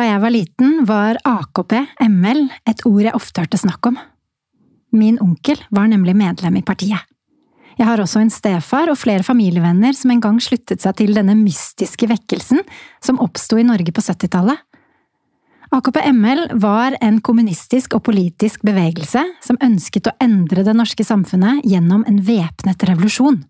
Da jeg var liten, var AKP, ML, et ord jeg ofte hørte snakk om. Min onkel var nemlig medlem i partiet. Jeg har også en stefar og flere familievenner som en gang sluttet seg til denne mystiske vekkelsen som oppsto i Norge på 70-tallet. AKP-ML var en kommunistisk og politisk bevegelse som ønsket å endre det norske samfunnet gjennom en væpnet revolusjon.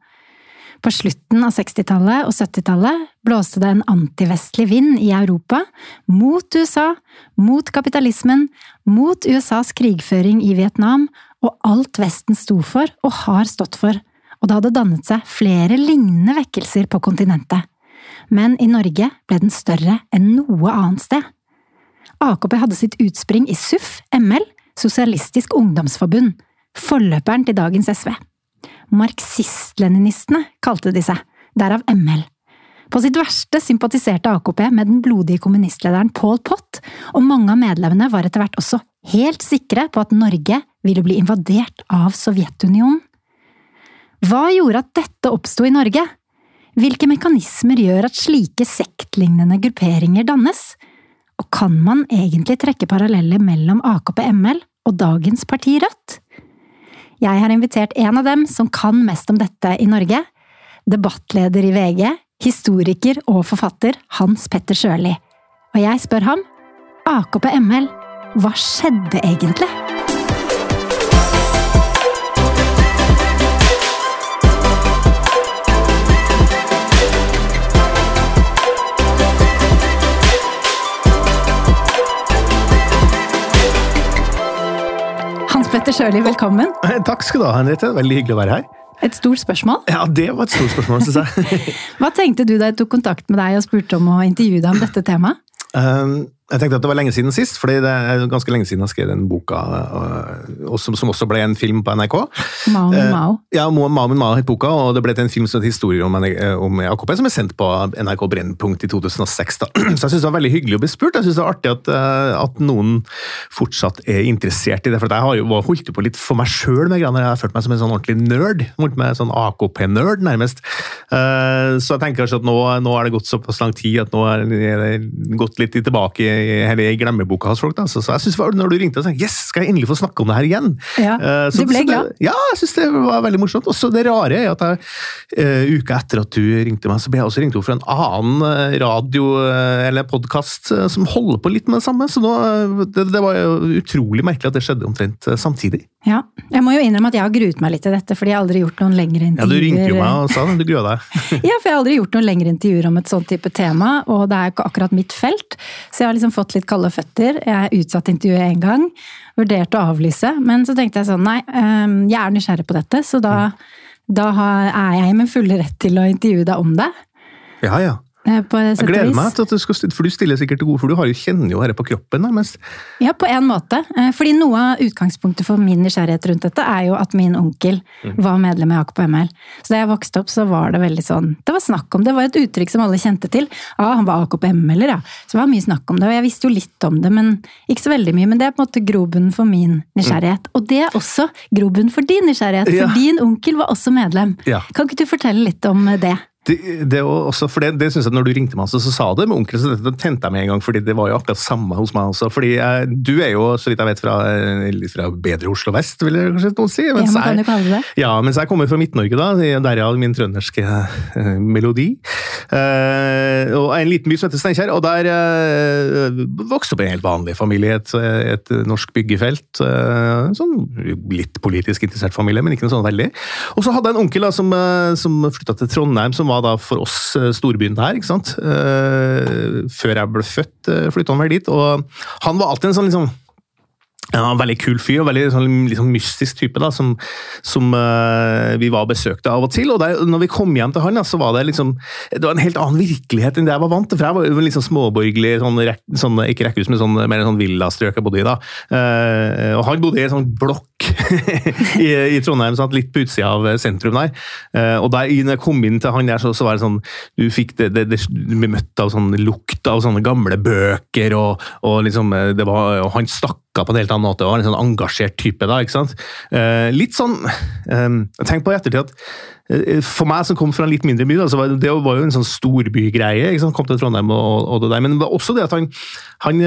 På slutten av 60-tallet og 70-tallet blåste det en antivestlig vind i Europa, mot USA, mot kapitalismen, mot USAs krigføring i Vietnam og alt Vesten sto for og har stått for, og det hadde dannet seg flere lignende vekkelser på kontinentet. Men i Norge ble den større enn noe annet sted. AKP hadde sitt utspring i SUF, ML, Sosialistisk Ungdomsforbund, forløperen til dagens SV. Marxist-leninistene kalte de seg, derav ML. På sitt verste sympatiserte AKP med den blodige kommunistlederen Paul Pott, og mange av medlemmene var etter hvert også helt sikre på at Norge ville bli invadert av Sovjetunionen. Hva gjorde at dette oppsto i Norge? Hvilke mekanismer gjør at slike sektlignende grupperinger dannes? Og kan man egentlig trekke paralleller mellom AKP-ML og dagens parti Rødt? Jeg har invitert en av dem som kan mest om dette i Norge. Debattleder i VG, historiker og forfatter Hans Petter Sjøli. Og jeg spør ham, AKP-ML, hva skjedde egentlig? Hans Petter Sjøli, velkommen. Takk skal du ha, Henriette. Veldig hyggelig å være her. Et stort spørsmål. Ja, det var et stort spørsmål, syns jeg. Hva tenkte du da jeg tok kontakt med deg og spurte om å intervjue deg om dette temaet? Um, jeg tenkte at det var lenge siden sist, fordi det er ganske lenge siden jeg skrev den boka, og, som, som, også ble en film på NRK. Mao min Mao. Uh, ja, Mao min Mao het boka, og det ble til en film som het Historier om, om AKP, som er sendt på NRK Brennpunkt i 2006. Da. Så jeg syns det var veldig hyggelig å bli spurt. Jeg syns det var artig at, uh, at, noen fortsatt er interessert i det. For jeg har jo holdt på litt for meg sjøl med greiene. Jeg har følt meg som en sånn ordentlig nerd. Med sånn AKP-nerd, nærmest. Så jeg tenker kanskje at nå, nå er det gått såpass lang tid at nå er det gått litt tilbake hele i glemmeboka hos folk. Da. Så, så jeg synes når du ringte og sa yes, skal jeg endelig få snakke om det her igjen? Ja, uh, så, du ble glad? ja, jeg syns det var veldig morsomt. Og så det rare er at jeg, uh, uka etter at du ringte meg, så ble jeg også ringt opp fra en annen uh, radio eller podkast som holder på litt med det samme. Så nå, det, det var utrolig merkelig at det skjedde omtrent samtidig. Ja, Jeg må jo innrømme at jeg har gruet meg litt til dette, fordi jeg har aldri gjort noen lengre intervjuer. Ja, Du ringte jo meg og sa det, du grua deg. ja, for jeg har aldri gjort noen lengre intervjuer om et sånt type tema, og det er ikke akkurat mitt felt. Så jeg har liksom fått litt kalde føtter. Jeg utsatt intervjuet én gang, vurderte å avlyse, men så tenkte jeg sånn nei, jeg er nysgjerrig på dette, så da, da er jeg min fulle rett til å intervjue deg om det. Ja, ja. Eh, jeg gleder meg til at du skal stille, for du stiller sikkert til gode, for du har jo, kjenner jo dette på kroppen nærmest. Ja, på en måte. Eh, fordi noe av utgangspunktet for min nysgjerrighet rundt dette er jo at min onkel mm. var medlem i AKP-ML. Så da jeg vokste opp, så var det veldig sånn Det var snakk om det, Det var et uttrykk som alle kjente til. Ja, han var AKP-ML-er, ja. Så det var mye snakk om det. Og jeg visste jo litt om det, men ikke så veldig mye. Men det er på en måte grobunnen for min nysgjerrighet. Og det er også grobunnen for din nysgjerrighet, for ja. din onkel var også medlem. Ja. Kan ikke du fortelle litt om det? Det, det, også, for det, det synes jeg Når du ringte meg, så, så sa det med onkel, så det, tente jeg med en gang. fordi Det var jo akkurat samme hos meg også. fordi jeg, Du er jo, så vidt jeg vet, fra, fra bedre Oslo vest, vil jeg kanskje noen si. Mens, ja, man kan jeg, ja, mens jeg kommer fra Midt-Norge, da. Derav min trønderske uh, melodi. Uh, og En liten by som heter Steinkjer. Og der uh, vokste opp en helt vanlig familie. Et, et norsk byggefelt. sånn Litt politisk interessert familie, men ikke noe sånn veldig. Og så hadde jeg en onkel da, som, som flytta til Trondheim. som var da for oss eh, storbyen her, ikke sant. Uh, før jeg ble født, uh, flytta han meg dit. Og han var alltid en sånn liksom ja, veldig kul fyr og veldig sånn, liksom mystisk type da, som, som uh, vi var besøkte av og til. og der, når vi kom hjem til han, ja, så var det liksom, det var en helt annen virkelighet enn det jeg var vant til. for Jeg var liksom småborgerlig, sånn, sånn, ikke rekkehus, men sånn, mer en sånn villastrøk jeg bodde i. da. Uh, og Han bodde i en sånn blokk i, i Trondheim, sant? litt på utsida av sentrum der. Uh, og der, når jeg kom inn til han der, så, så var det sånn Du fikk det, det, det, ble møtt av sånn lukt av sånne gamle bøker, og, og liksom det var, og han snakka på en helt annen måte, og var en sånn engasjert type. da, ikke sant? Litt sånn Jeg Tenk på i ettertid at for meg som kom fra en litt mindre by, da, så var det var jo en sånn storbygreie. Kom til Trondheim og, og, det der, Men det var også det at han, han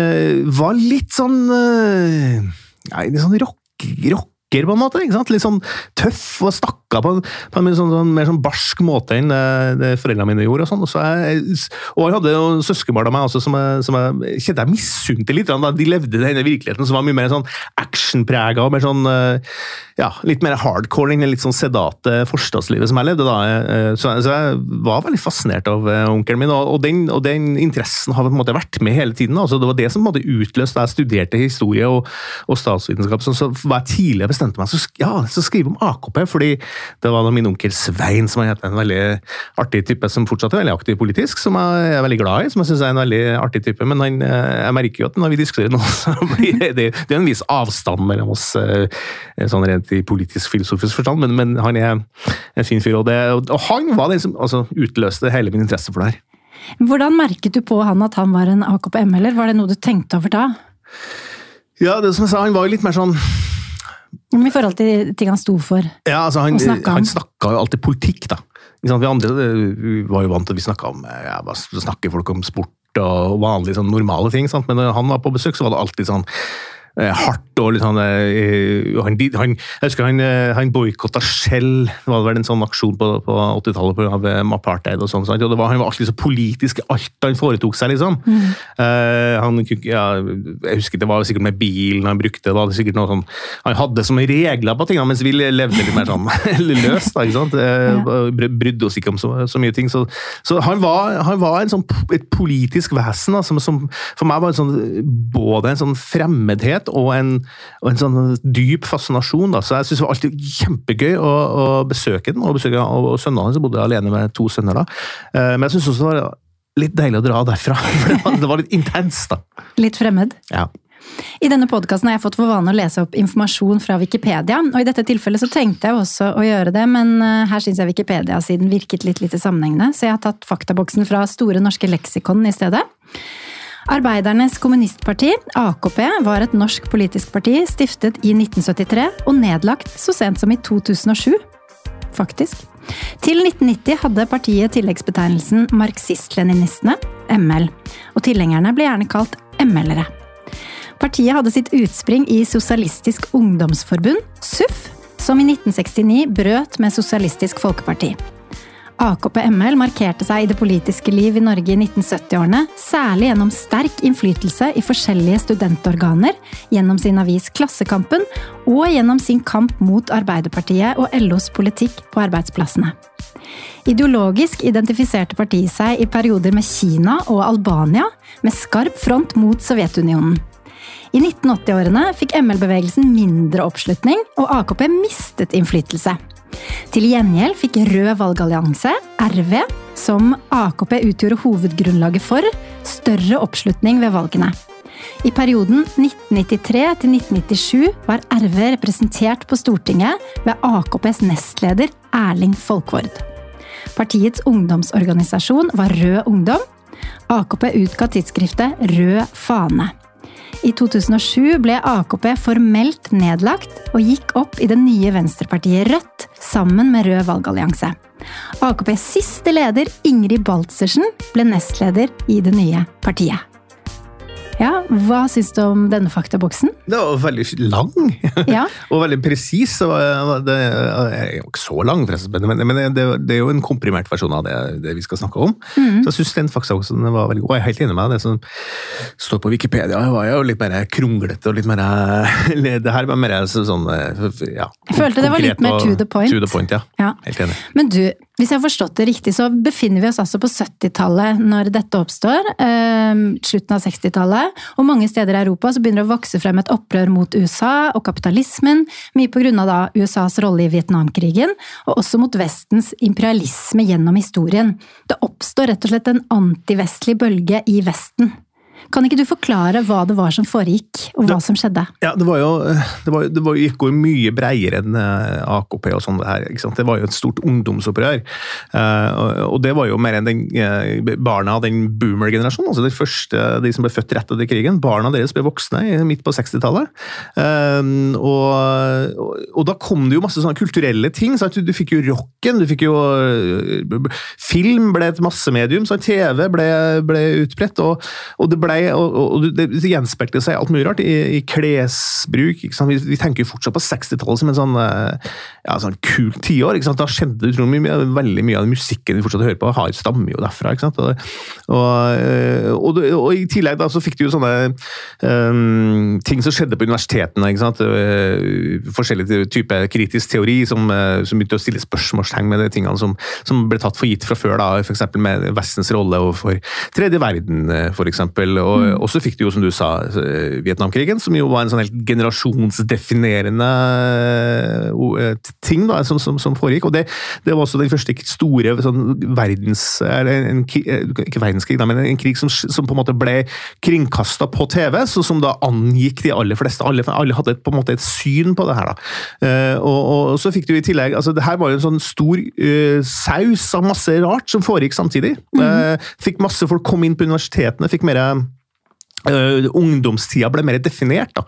var litt sånn Nei, litt sånn rock, rock på en måte. ikke sant? Litt sånn tøff og snakka på, på en sånn, sånn, mer sånn barsk måte enn det, det foreldrene mine gjorde. Og sånn. Og, så jeg, og jeg hadde jo søskenbarn av meg også som jeg, som jeg kjente jeg misunte litt. Da. De levde denne virkeligheten som var mye mer sånn actionprega og mer sånn ja, litt mer hardcore enn det litt sånn sedate forstadslivet som jeg levde da. Eh, så, så jeg var veldig fascinert av eh, onkelen min, og, og, den, og, den, interessen har på en måte vært med hele tiden. Altså, det var det som på en måte utløste da jeg studerte historie og, og statsvitenskap. Så, var jeg tidlig bestemte meg så, ja, så skrive om AKP, fordi det var min onkel Svein, som er en veldig artig type, som fortsatt er veldig aktiv politisk, som jeg er veldig glad i, som jeg syns er en veldig artig type. Men han, eh, jeg merker jo at når vi diskuterer nå, så blir det, det, det er en viss avstand mellom oss. sånn rent i politisk-filosofisk forstand, men, men, han er en fin fyr. Og, det, og han var den som altså, utløste hele min interesse for det her. Hvordan merket du på han at han var en AKP-ML-er? Var det noe du tenkte over da? Ja, det som jeg sa, han var jo litt mer sånn I forhold til ting han sto for? Ja, altså Han, han snakka jo alltid politikk, da. Vi andre vi var jo vant til at vi snakka om ja, snakker folk om sport og vanlige sånn normale ting, sant? men når han var på besøk, så var det alltid sånn Eh, hardt og litt sånn eh, han, han, Jeg husker han, eh, han boikotta Shell. Det var vel en sånn aksjon på, på 80-tallet pga. apartheid og sånn. Og var, han var alltid så politisk i alt han foretok seg, liksom. Mm. Uh, han, ja, jeg husker Det var sikkert med bilen han brukte. det var sikkert noe sånn, Han hadde så mye regler på tingene, mens vi levde litt mer sånn løst. da, ikke sant? Uh, brydde oss ikke om så, så mye ting. Så, så han, var, han, var, sånn, et politisk vesen da, som, som, for meg var en sånn, både en sånn fremmedhet kjærlighet og en, og en sånn dyp fascinasjon. Da. Så jeg syns det var alltid kjempegøy å, å besøke den, og besøke og sønnene hans. Jeg bodde alene med to sønner da. Eh, men jeg syns også det var litt deilig å dra derfra. For det var, det var litt intenst, da. Litt fremmed? Ja. I denne podkasten har jeg fått for vane å lese opp informasjon fra Wikipedia, og i dette tilfellet så tenkte jeg også å gjøre det, men eh, her syns jeg Wikipedia-siden virket litt lite sammenhengende, så jeg har tatt faktaboksen fra Store norske leksikon i stedet. Arbeidernes kommunistparti, AKP, var et norsk politisk parti stiftet i 1973 og nedlagt så sent som i 2007. Faktisk. Til 1990 hadde partiet tilleggsbetegnelsen marxist-leninistene, ML, og tilhengerne ble gjerne kalt ML-ere. Partiet hadde sitt utspring i Sosialistisk Ungdomsforbund, SUF, som i 1969 brøt med Sosialistisk Folkeparti. AKP-ML markerte seg i det politiske liv i Norge i 1970-årene, særlig gjennom sterk innflytelse i forskjellige studentorganer, gjennom sin avis Klassekampen og gjennom sin kamp mot Arbeiderpartiet og LOs politikk på arbeidsplassene. Ideologisk identifiserte partiet seg i perioder med Kina og Albania, med skarp front mot Sovjetunionen. I 1980-årene fikk ML-bevegelsen mindre oppslutning, og AKP mistet innflytelse. Til gjengjeld fikk Rød valgallianse, RV, som AKP utgjorde hovedgrunnlaget for, større oppslutning ved valgene. I perioden 1993 til 1997 var RV representert på Stortinget ved AKPs nestleder Erling Folkvord. Partiets ungdomsorganisasjon var Rød Ungdom. AKP utga tidsskriftet Rød Fane. I 2007 ble AKP formelt nedlagt og gikk opp i det nye venstrepartiet Rødt sammen med Rød valgallianse. AKPs siste leder, Ingrid Baltzersen, ble nestleder i det nye partiet. Ja, Hva syns du om denne faktaboksen? Det var veldig lang ja. og veldig presis. Det er jo ikke så lang, men det, er jo en komprimert versjon av det, vi skal snakke om. Mm. Så jeg syns den faktaboksen var veldig god. Jeg er helt enig med deg. Det som står på Wikipedia, var jo litt mer kronglete og litt mer Det her var mer sånn ja, Jeg følte det var litt mer to the point. To the point ja. ja. Helt enig. Men du, hvis jeg har forstått det riktig, så befinner vi oss altså på 70-tallet når dette oppstår. Eh, slutten av 60-tallet. Og mange steder i Europa så begynner det å vokse frem et opprør mot USA og kapitalismen. Mye av USAs rolle i Vietnamkrigen, og også mot Vestens imperialisme gjennom historien. Det oppstår rett og slett en antivestlig bølge i Vesten. Kan ikke du forklare hva det var som foregikk, og hva som skjedde? Ja, Det var jo, det var, det var, gikk jo mye bredere enn eh, AKP og sånn. Det her, ikke sant? Det var jo et stort ungdomsopprør. Uh, og det var jo mer enn den, uh, barna av den boomer-generasjonen. altså De første, de som ble født rett etter krigen. Barna deres ble voksne midt på 60-tallet. Uh, og, og, og, da kom det jo masse sånne kulturelle ting. Sant? Du, du fikk jo rocken, du fikk jo Film ble et massemedium. Sant? TV ble, ble utbredt. og, og det ble og, og det, gjenspeilte seg alt mulig rart i, i klesbruk. Vi, vi, tenker jo fortsatt på 60-tallet som en sånn, eh, ja, sånn kult tiår. Da skjedde utrolig mye, veldig mye av den musikken vi fortsatt hører på, har, stammer jo derfra. ikke sant? Og, eh, og, og, i tillegg da, så fikk du jo sånne um, ting som skjedde på universitetene. ikke sant? Forskjellige typer kritisk teori som, som, begynte å stille spørsmålstegn med de tingene som, som ble tatt for gitt fra før. da, F.eks. med Vestens rolle overfor tredje verden, f.eks. Og, og, mm. så fikk du jo, som du sa, eh, Vietnamkrigen, som jo var en sånn helt generasjonsdefinerende uh, ting da, som, som, som, foregikk. Og det, det, var også den første store sånn, verdens... En, ikke verdenskrig, da, men en krig som, som, på en måte ble kringkasta på TV, så som da angikk de aller fleste. Alle, alle hadde et, på en måte et syn på det her. da. Uh, og, og, så fikk du i tillegg altså det her var jo en sånn stor uh, saus av masse rart som foregikk samtidig. Mm. fikk masse folk komme inn på universitetene, fikk mer Uh, ungdomstida ble mer definert. da.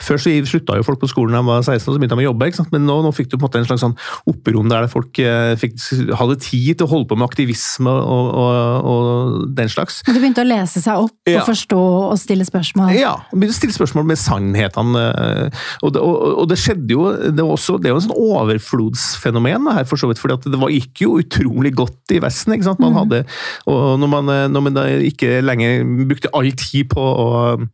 Før så slutta jo folk på skolen da de var 16 og så begynte de å jobbe, ikke sant? men nå, nå fikk du på en måte en slags sånn opprom der folk uh, fikk, hadde tid til å holde på med aktivisme og, og, og den slags. Men Du begynte å lese seg opp ja. og forstå og stille spørsmål? Ja, begynte å stille spørsmål med sannhetene. Uh, og, det, og, det skjedde jo Det, var også, det er jo en sånn overflodsfenomen her, for så vidt, for det var, gikk jo utrolig godt i Vesten. ikke sant? Man mm. hadde, og når man, når man ikke lenger brukte all tid på og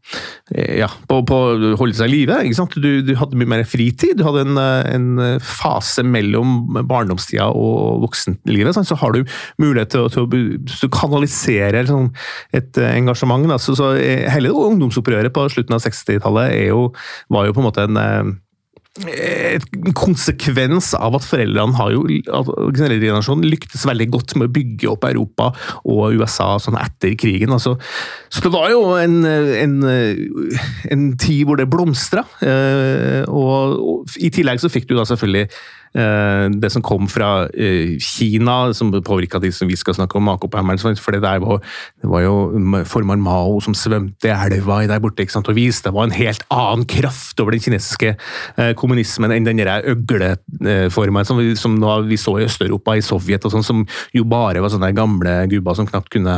eh, ja, på, på holde seg i live. Du, du, hadde mye mer fritid. Du hadde en, en fase mellom barndomstida og voksenlivet. Så har du mulighet til, til, å kanalisere sånn, et engasjement. Så, så eh, hele ungdomsopprøret på slutten av 60-tallet var jo på en måte en eh, en konsekvens av at foreldrene har jo generasjonen lyktes veldig godt med å bygge opp Europa og USA sånn etter krigen. Altså. Så det var jo en, en, en tid hvor det blomstra. Eh, og, og, i tillegg så fikk du da selvfølgelig Eh, det som kom fra eh, Kina, som påvirka de som vi skal snakke om, AKP-hammeren, for det var, det var jo formann Mao som svømte i elva der borte ikke sant, og viste det var en helt annen kraft over den kinesiske eh, kommunismen enn den øgleformen som, vi, som vi så i Øst-Europa, i Sovjet, og sånn, som jo bare var sånne gamle gubber som knapt kunne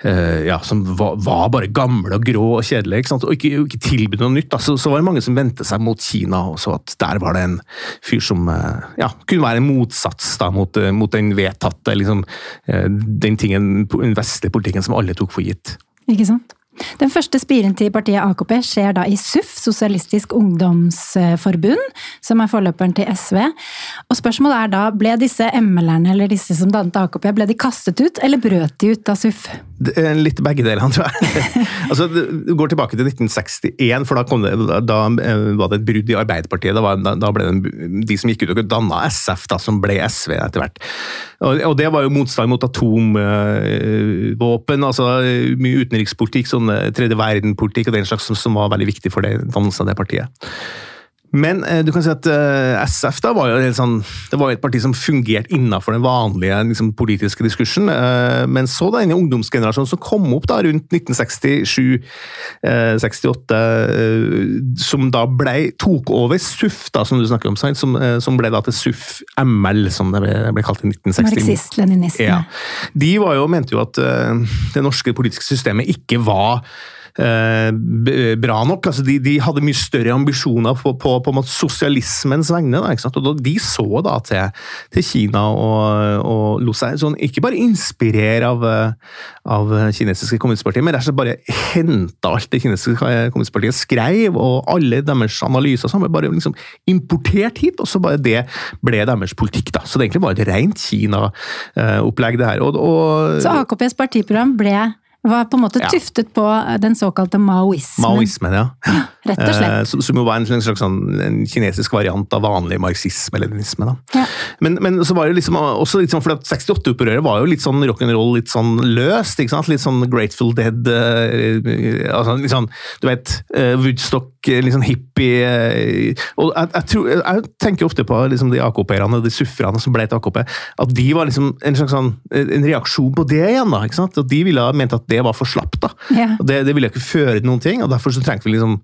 ja, som var, var, bare gamle og grå og kjedelige, ikke sant? og ikke, ikke tilbød noe nytt. Da. Så, så, var det mange som vendte seg mot Kina, og så at der var det en fyr som uh, ja, kunne være en motsats da, mot, uh, mot, den vedtatte liksom, den tingen, den vestlige politikken som alle tok for gitt. Ikke sant? Den første spiren til partiet AKP skjer da i SUF, Sosialistisk Ungdomsforbund, som er forløperen til SV. Og spørsmålet er da, ble disse ML-erne, eller disse som dannet AKP, ble de kastet ut, eller brøt de ut av SUF? Litt begge delene, tror jeg. altså, Du går tilbake til 1961, for da, det, da eh, var det et brudd i Arbeiderpartiet. Da, var, da ble det de som gikk ut og danna SF, da, som ble SV etter hvert. Og, og det var jo motstand mot atomvåpen, altså mye utenrikspolitikk. sånn tredje verden-politikk og den slags som, som, var veldig viktig for det, dannelsen av det partiet. Men eh, du kan si at eh, SF da var jo et, sånn, det var et parti som fungerte innenfor den vanlige liksom, politiske diskursen. Eh, men så denne ungdomsgenerasjonen som kom opp da rundt 1967-68, som da ble, tok over SUF, da, som du snakker om, som, som ble da til SUF ML, som det ble, ble kalt i 1960. Marxist-leninistene. Ja. De var jo, mente jo at det norske politiske systemet ikke var Eh, bra nok. Altså, de, de, hadde mye større ambisjoner på, på, på, sosialismens vegne. Da, og De så da til, til Kina og, og lot seg sånn, ikke bare inspirere av, av kinesiske kommunistpartiet, men rett og slett bare henta alt det kinesiske kommunistpartiet skrev, og alle deres analyser som bare liksom importert hit, og så bare det ble deres politikk. da. Så det egentlig var et rent Kina-opplegg, det her. Og, og, så AKPs partiprogram ble Var på en måte tuftet på den såkalte maoismen. Maoismen, ja. Rett og slett. Eh, som, som jo var en slags sånn, en kinesisk variant av vanlig marxisme-leninisme. da. Ja. Men, men så var det liksom også litt sånn, for 68-opprøret var jo litt sånn rock'n'roll, litt sånn løst. ikke sant? Litt sånn Grateful Dead eh, altså litt sånn, Du vet, eh, Woodstock, eh, litt sånn hippie eh, og jeg, jeg, tror, jeg tenker ofte på liksom de AKP-erne, de sufferne som ble til AKP, at de var liksom en slags sånn, en reaksjon på det igjen. da, ikke sant? At De ville ha ment at det var for slapt. Og det, det ville ikke føre til noen ting, og derfor så trengte vi liksom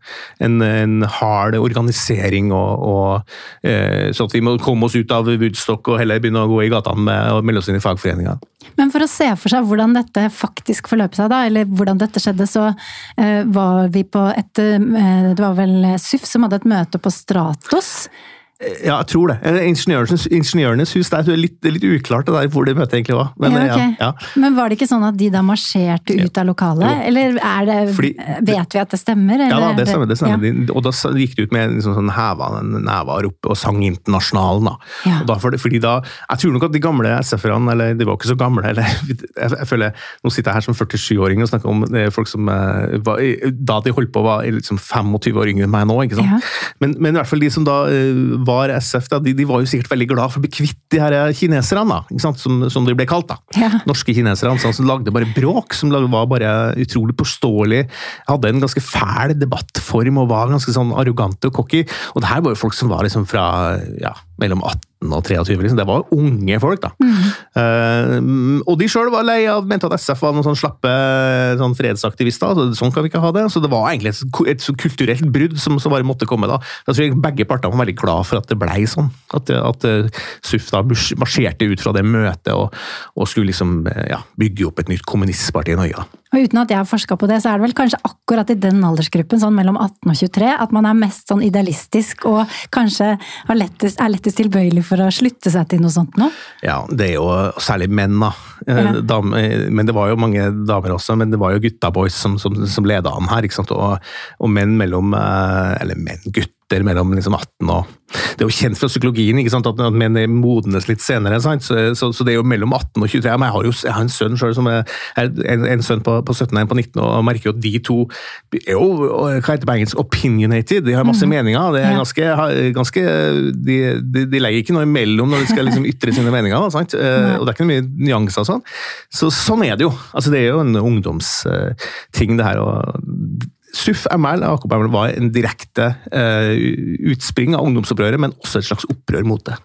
en, en hard organisering, og, og, eh, Sånn at vi må komme oss ut av Woodstock og heller begynne å gå i gatene med, og melde oss inn i fagforeninger. Men for å se for seg hvordan dette faktisk forløp seg, da, eller hvordan dette skjedde, så eh, var vi på et eh, Det var vel SUF som hadde et møte på Stratos. Ja, jeg tror det. Eh, Ingeniørenes, ingeniørenes hus, det er litt, litt uklart det der hvor det møtet egentlig var. Men, ja, okay. ok. ja, ja. Men var det ikke sånn at de da marsjerte ut av lokalet? Eller er det, Fordi- vet vi at det stemmer? Ja da, det stemmer. det stemmer. Ja. Og da gikk de ut med liksom sånn heva never opp og sang Internasjonalen. da. Ja. Og da, for, fordi da, Jeg tror nok at de gamle SF-erne, eller de var ikke så gamle eller, jeg, jeg føler, Nå sitter jeg her som 47-åring og snakker om er folk som eh, var, da de holdt på var liksom 25 år yngre enn meg nå. ikke sant? Ja. Men, men i hvert fall de som da eh, var SF, da, de, de var jo sikkert veldig glad for å bli kvitt de her kineserne, da, ikke sant? Som, som de ble kalt. da. Ja. Norske kinesere sånn, som lagde bare bråk, som var bare utrolig påståelig. Hadde en ganske fæl debattform og var ganske sånn arrogante og cocky. Og det her var jo folk som var liksom fra ja, mellom 18 og 23. Liksom. Det var unge folk, da. Eh, og de sjøl var lei av, mente at SF var noen sånn slappe sånn fredsaktivister. Så sånn kan vi ikke ha det. Så det var egentlig et, et kulturelt brudd som, som bare måtte komme da. Jeg tror begge partene var veldig glad for at det blei sånn. At, at eh, SUF da marsjerte ut fra det møtet og, og skulle liksom eh, ja, bygge opp et nytt kommunistparti i Norge. da. Og uten at jeg har forska på det, så er det vel kanskje akkurat i den aldersgruppen, sånn mellom 18 og 23, at man er mest sånn idealistisk og kanskje lettest, er lettest tilbøyelig for å slutte seg til noe sånt nå? Ja, det er jo særlig menn, da. Eh, Ja. Eh, men det var jo mange damer også, men det var jo gutta boys som, som, som leda an her. Og, og menn mellom eh, Eller menn, gutter mellom liksom 18 og Det er jo kjent fra psykologien ikke sant? At, at menn modnes litt senere. Sant? Så, så, så det er jo mellom 18 og 23. Men jeg har jo jeg har en sønn selv som er, en, en sønn på, på 17 og en på 19, og merker jo at de to er jo hva heter det på engelsk, opinionated. De har masse meninger. det er ganske, ganske de, de, de legger ikke noe imellom når de skal liksom ytre sine meninger. da, Sant? Mm. og det er ikke mye nyanser og sånn. Så sånn er det jo. Altså, det er jo en ungdomsting, det her. og SUF ML AKP ML var en direkte eh, utspring av ungdomsopprøret, men også et slags opprør mot det.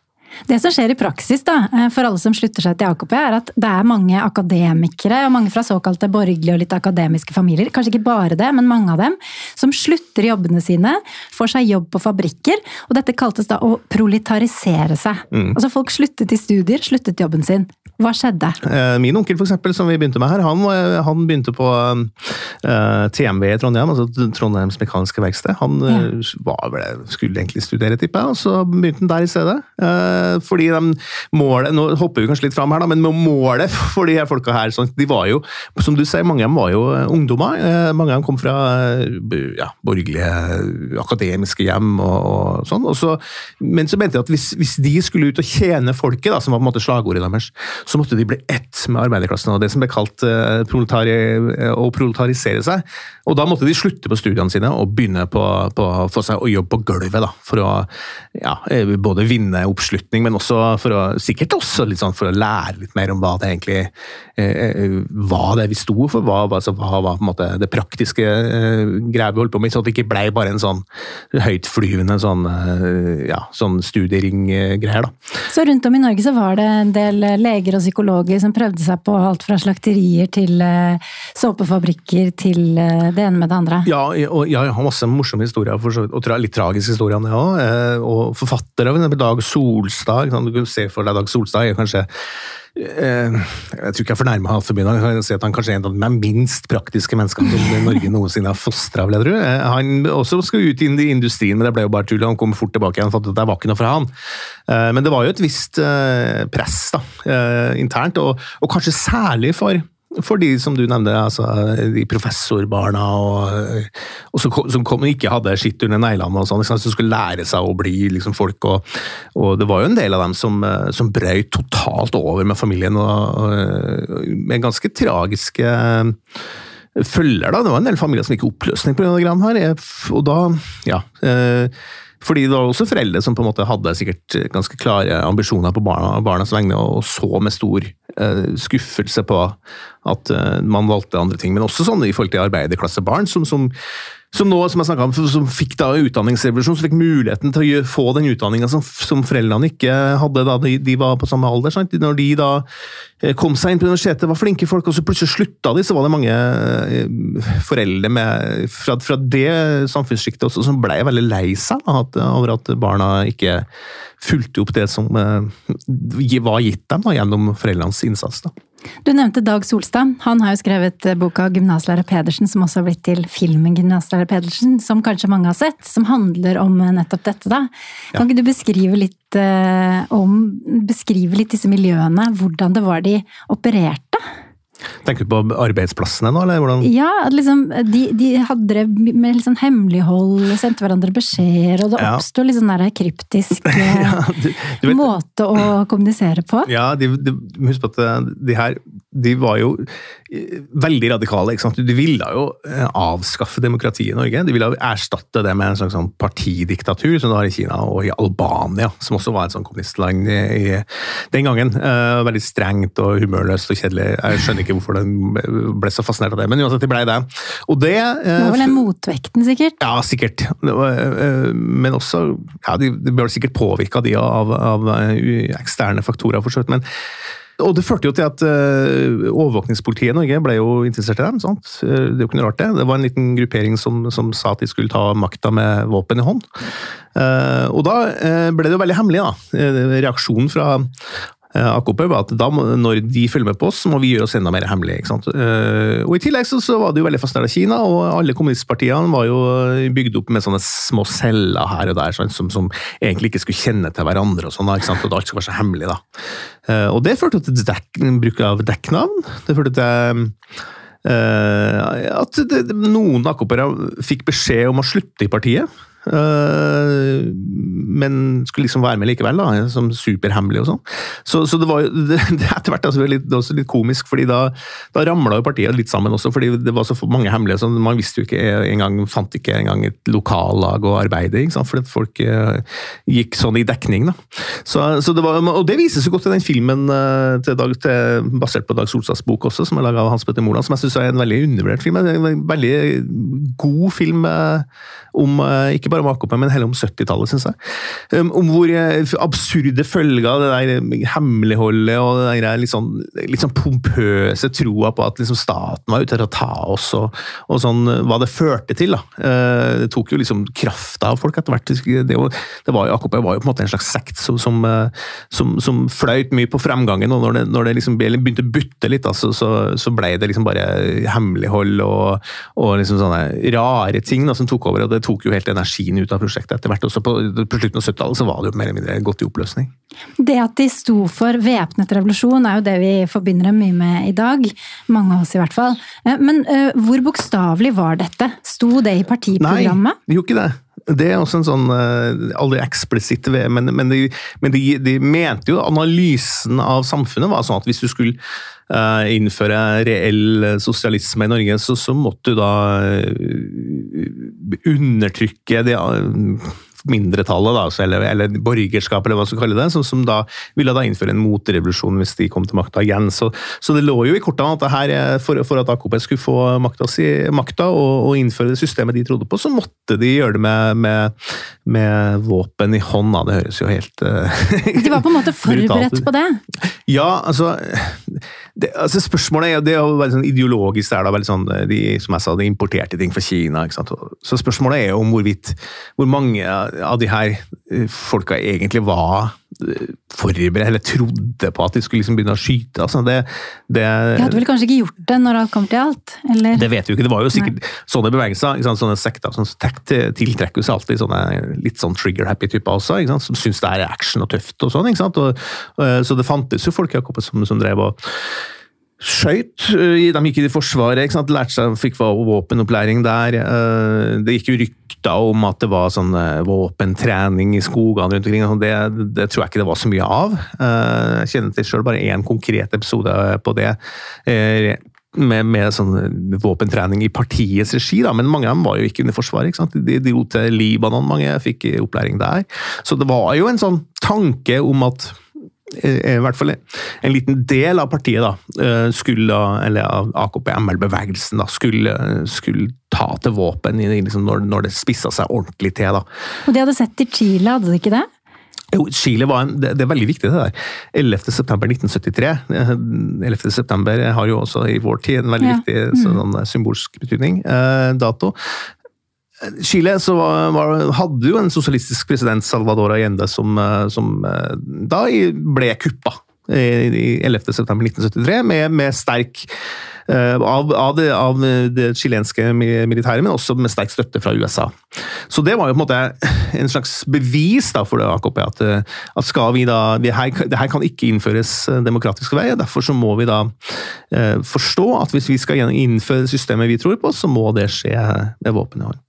Det som skjer i praksis da, eh, for alle som slutter seg til AKP, er at det er mange akademikere, og mange fra såkalte borgerlige og litt akademiske familier, kanskje ikke bare det, men mange av dem, som slutter jobbene sine, får seg jobb på fabrikker, og dette kaltes da å proletarisere seg. Altså folk sluttet i studier, sluttet jobben sin. Hva skjedde? Eh, Min onkel, for eksempel, som vi begynte med her, han, eh, han begynte på uh, TMV i Trondheim, altså Trondheims Mekaniske Verksted. Han ja. var skulle egentlig studere, tipper jeg, og så begynte han der i stedet. Uh, fordi de målet, Nå hopper vi kanskje litt fram her, da, men målet for de her folka her, sånn, de var jo, som du sier, mange av dem var jo eh, ungdommer. Uh, mange av dem kom fra eh, ja, borgerlige, akademiske hjem og, og sånn. Og så, men så mente jeg at hvis, hvis de skulle ut og tjene folket, da, som var på en måte slagordet deres, så måtte de bli ett med arbeiderklassen, og det som ble kalt uh, proletari, eh, å proletarisere seg. Og da måtte de slutte på studiene sine og begynne på, på, få seg å jobbe på gulvet, da, for å ja, eh, både vinne oppslutning, men også for å, sikkert også litt sånn for å lære litt mer om hva det egentlig uh, hva det vi sto for, hva, altså, var det praktiske uh, greia vi holdt på med, så det ikke ble bare en sånn høytflyvende sånn, uh, ja, sånn studiering-greier. Så rundt om i Norge så var det en del leger og psykologer som prøvde seg på alt fra slakterier til eh, såpefabrikker til eh, det ene med det andre. Ja, og jeg har masse morsomme historier, og litt tragiske historier om det òg. Og forfattere, eksempel Dag Solstad. Du kan se for deg Dag Solstad er kanskje Jeg tror ikke jeg fornærmer Halvforbundet, jeg kan si at han kanskje er en av de minst praktiske menneskene som Norge noensinne har fostra, vil jeg tro. Eh, Han også skulle ut inn i industrien, men det ble jo bare tull. Han kom fort tilbake igjen, for at det var ikke noe fra han. Eh, Men det var jo et visst eh, press da, eh, internt, og, og kanskje særlig for for de som du nevnte, altså de professorbarna og, og som, som kom, ikke hadde skitt under neglene og sånn, som skulle lære seg å bli liksom, folk. Og, og det var jo en del av dem som, eh, som brøt totalt over med familien, og, med ganske tragiske følger, da. Det var en del familier som gikk i oppløsning pga. det her. Og da, ja fordi det var også foreldre som på en måte hadde sikkert ganske klare ambisjoner på barna, barnas vegne, og så med stor skuffelse på at man valgte andre ting. Men også sånn i forhold til arbeiderklassebarn som, som som nå, som jeg snakket om, som fikk da utdanningsrevolusjon, som fikk muligheten til å få den utdanninga som, som, foreldrene ikke hadde da de, de var på samme alder. Sant? Når de da eh, kom seg inn på universitetet, var flinke folk, og så plutselig slutta de, så var det mange eh, foreldre med, fra, fra det samfunnssjiktet også som ble veldig lei seg over at barna ikke fulgte opp det som eh, var gitt dem da, gjennom foreldrenes innsats. da. Du nevnte Dag Solstad. Han har jo skrevet boka 'Gymnaslærer Pedersen', som også har blitt til filmen 'Gymnaslærer Pedersen', som kanskje mange har sett, som handler om nettopp dette. da. Kan ikke du beskrive litt, eh, om, beskrive litt disse miljøene, hvordan det var de opererte? Tenker du på arbeidsplassene nå, eller hvordan? Ja, liksom, de, de hadde det med litt sånn hemmelighold, sendte hverandre beskjeder, og det ja. oppsto litt sånn der kryptisk ja, du, du vet, måte å kommunisere på. Ja, de, de, husk på at eh, de her de var jo eh, veldig radikale. ikke sant? De ville jo eh, avskaffe demokratiet i Norge. De ville erstatte det med en slags sånn partidiktatur, som du har i Kina og i Albania, som også var et sånn kommunistland i, den gangen. Uh, veldig strengt og humørløst og kjedelig. Jeg skjønner ikke hvorfor den ble så fascinert av det, men uansett, det blei det. Og det Det var vel den motvekten, sikkert? Ja, sikkert. Eh, men også ja, De, de ble sikkert påvirka av, av, eh, eksterne faktorer, for så vidt. men og det førte jo til at uh, overvåkningspolitiet i Norge ble jo interessert i dem. sant? Det er jo ikke noe rart, det. Det var en liten gruppering som, som sa at de skulle ta makta med våpen i hånd. Uh, og da uh, ble det jo veldig hemmelig, da. Reaksjonen fra Eh, AKP var at da, når de følger med på oss, så må vi gjøre oss enda mer hemmelige. ikke sant? Eh, og I tillegg så, så var det jo veldig fascinerende av Kina, og alle kommunistpartiene var jo bygd opp med sånne små celler her og der sånn, som, som, egentlig ikke skulle kjenne til hverandre, og sånn, ikke sant? og alt skulle være så hemmelig. da. Eh, og det førte til dek, bruk av dekknavn. Det førte til at det, noen AKP-ere fikk beskjed om å slutte i partiet. Uh, men skulle liksom være med likevel, da, som superhemmelig og sånn. Så, så, det var jo etter hvert altså, litt, også litt komisk, fordi da, da ramla jo partiet litt sammen også, fordi det var så mange hemmelige. som man visste jo ikke engang, fant ikke engang et lokallag å arbeide i, fordi folk uh, gikk sånn i dekning. da. Så, så det var, og det vises jo godt i den filmen uh, til Dag, til, basert på Dag Solstads bok også, som er laga av Hans Petter Moland, som jeg syns er en veldig undervurdert film. En veldig god film om ikke bare om AKP, men heller om 70-tallet, syns jeg. Um, om hvor eh, absurde følger av det der hemmeligholdet og det der litt sånn, litt sånn pompøse troa på at liksom staten var ute til å ta oss, og, og sånn, hva det førte til. da. Det tok jo liksom krafta av folk etter hvert. Det, det var jo, AKP var jo på en måte en slags sekt som, som, som, som fløyt mye på fremgangen, og når det, når det liksom begynte å butte litt, da, så, så, så, ble det liksom bare hemmelighold og, og liksom sånne rare ting da, som tok over, og det tok jo helt energien ut av prosjektet etter hvert. Også på, på slutten av 70-tallet så var det jo mer eller mindre gått i oppløsning. Det at de sto for væpnet revolusjon er jo det vi forbinder dem mye med i dag. Mange av oss i hvert fall. Eh, men uh, hvor bokstavelig var dette? Sto det i partiprogrammet? Nei, det gjorde ikke det. Det er også en sånn uh, aldri eksplisitt men, men, de, men de, de, mente jo analysen av samfunnet var sånn at hvis du skulle innføre reell sosialisme i Norge, så, så måtte du da undertrykke de mindretallet, da, altså, eller, eller borgerskap, eller hva man skal kalle det, som, som, da ville da innføre en motrevolusjon hvis de kom til makta igjen. Så, så, det lå jo i kortene at her, for, for, at AKP skulle få makta, si, makta og, og, innføre det systemet de trodde på, så måtte de gjøre det med, med, med våpen i hånd. Da. Det høres jo helt uh, De var på en måte forberedt på det? Ja, altså det, altså spørsmålet er det er jo veldig sånn ideologisk der da, veldig sånn, de, som jeg sa, de importerte ting fra Kina. ikke sant? Så spørsmålet er jo om hvorvidt hvor mange av de her eh, folka egentlig var eh, forberedt, eller trodde på at de skulle liksom begynne å skyte. Altså det, det, de hadde vel kanskje ikke gjort det når alt kom til alt? Eller? Det vet vi jo ikke. Det var jo sikkert Nei. sånne bevegelser. Sånne sekter som tiltrekker seg alltid sånne litt sånn trigger-happy typer også, som syns det er action og tøft og sånn. sant? Og, og, så det fantes jo folk som, som drev og skøyt. Eh, de gikk i Forsvaret, ikke sant? lærte seg, fikk våpenopplæring der. Eh, det gikk jo rykter om at det var sånn eh, våpentrening i skogene rundt omkring. Det, det, tror jeg ikke det var så mye av. Jeg kjenner til selv bare én konkret episode på det. med, med sånn våpentrening i partiets regi, da, men mange av dem var jo ikke under Forsvaret. ikke sant? De dro til Libanon, mange fikk opplæring der. Så det var jo en sånn tanke om at i hvert fall en liten del av partiet, da, skulle, eller av AKP-ML-bevegelsen, da, skulle, skulle, ta til våpen liksom når, når, det spissa seg ordentlig til. da. Og De hadde sett i Chile, hadde de ikke det? Jo, Chile var en, det, det, er veldig viktig, det der. 11.9.1973. 11.9 har jo også i vår tid en veldig ja. viktig mm. sånn, symbolsk betydning. Eh, dato. Chile så var, var, hadde jo en sosialistisk president, Salvador Allende, som, eh, som eh, da ble kuppa i 11.9.1973 med, med sterk Eh, av, av, det, av det chilenske militæret, men også med sterk støtte fra USA. Så det var jo på en måte en slags bevis da, for det AKP at, at skal vi da det her, det her, kan ikke innføres demokratisk vei, og derfor så må vi da forstå at hvis vi skal innføre systemet vi tror på, så må det skje med våpen i hånd.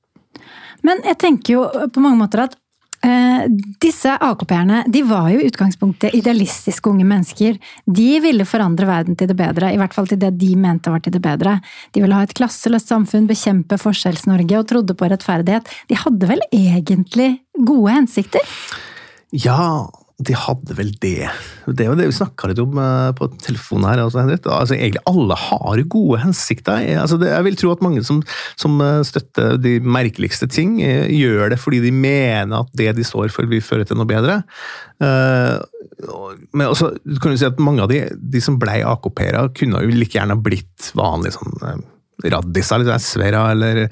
Men jeg tenker jo på mange måter at Eh, disse AKP-erne de var jo i utgangspunktet idealistiske unge mennesker. De ville forandre verden til det bedre, i hvert fall til det de mente var til det bedre. De ville ha et klasseløst samfunn, bekjempe Forskjells-Norge og trodde på rettferdighet. De hadde vel egentlig gode hensikter? Ja, de hadde vel det. Det jo det vi snakka litt om eh, på telefonen her. Altså, altså, egentlig alle har gode hensikter. Altså, det, jeg vil tro at mange som, som, eh, støtter de merkeligste ting, eh, gjør det fordi de mener at det de står for, vil føre til noe bedre. Men også, kan du si at mange av de, de som ble AKP-ere, kunne jo like gjerne blitt vanlige sånn raddiser, liksom SV-ere eller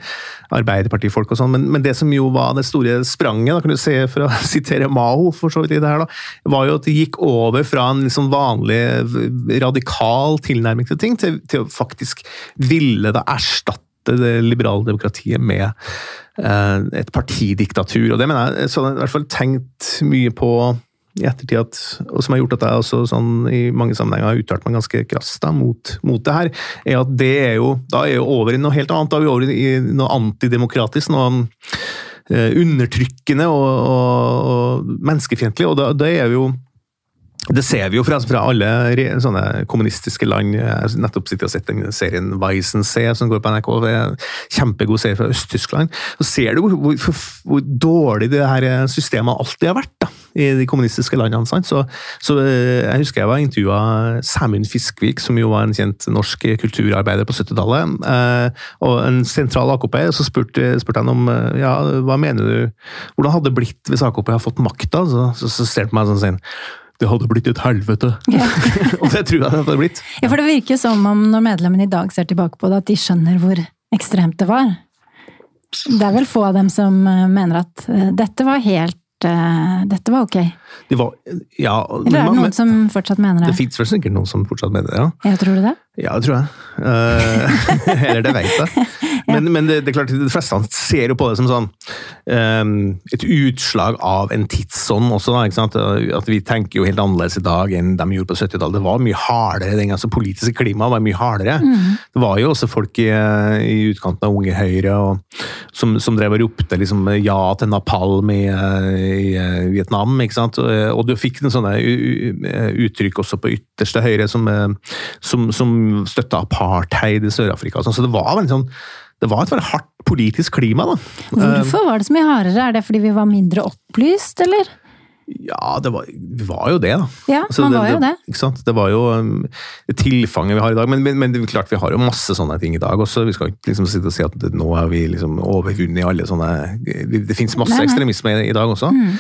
Arbeiderpartifolk og sånn, men, men, det som jo var det store spranget, da kan du se for å sitere Mao, for så vidt i det her, da, var jo at det gikk over fra en liksom vanlig radikal tilnærming til ting, til, til å faktisk ville da erstatte det liberale demokratiet med eh, et partidiktatur. Og det mener jeg så jeg i hvert fall tenkt mye på i ettertid at, og som har gjort at jeg også sånn, i mange sammenhenger har uttalt meg ganske krast mot, mot, det her, er at det er jo da er jo over i noe helt annet. Da er vi over i noe antidemokratisk, noe uh, undertrykkende og, og, og menneskefiendtlig. Og da, da, er jo det ser vi jo fra, fra, alle sånne kommunistiske land. Jeg har nettopp sittet og sett den serien Weissensee som går på NRK. Det er en Kjempegod serie fra Øst-Tyskland. Så ser du hvor, hvor, hvor, dårlig det her systemet alltid har vært da, i de kommunistiske landene. Så, så, eh, Jeg husker jeg var intervjua Sæmund Fiskvik, som jo var en kjent norsk kulturarbeider på 70-tallet. Eh, og en sentral AKP. Så spurte, spurte han om eh, ja, hva mener du, hvordan hadde det blitt hvis AKP har fått makta? Så, så, så ser han på meg sånn og det hadde blitt et helvete. Ja. og det tror jeg det hadde blitt. Ja, For det virker som om når medlemmene i dag ser tilbake på det, at de skjønner hvor ekstremt det var. Det er vel få av dem som eh, mener at eh, dette var helt uh, dette var ok. Det var, ja, Eller er det noen som fortsatt mener det? Det fins vel sikkert noen som fortsatt mener det, ja. Jeg tror du det? Ja, det tror jeg. Uh, eller det vet jeg. Men, ja. men det, det, er klart, de fleste ser jo på det som sånn um, et utslag av en tidsånd også. Da? At Vi tenker jo helt annerledes i dag enn de gjorde på 70-tallet. Det var mye hardere, den gang, så politiske klimaet var mye hardere. Mm. Det var jo også folk i, i utkanten av Unge Høyre og, som, som, drev og ropte liksom, ja til napalm i, i, Vietnam. ikke sant? Og, og du fikk en sånne uttrykk også på ytterste høyre som, som, som støtta apartheid i Sør-Afrika. Så det var veldig sånn det var et veldig hardt politisk klima, da. Hvorfor var det så mye hardere? Er det fordi vi var mindre opplyst, eller? Ja, det var, vi var jo det, da. Ja, altså, man var det, jo det. Ikke sant? Det var jo um, tilfanget vi har i dag. Men, men, men, det er klart vi har jo masse sånne ting i dag også. Vi skal ikke liksom sitte og si at nå har vi liksom overvunnet alle sånne Det, det fins masse nei, nei. ekstremisme i dag også. Mm.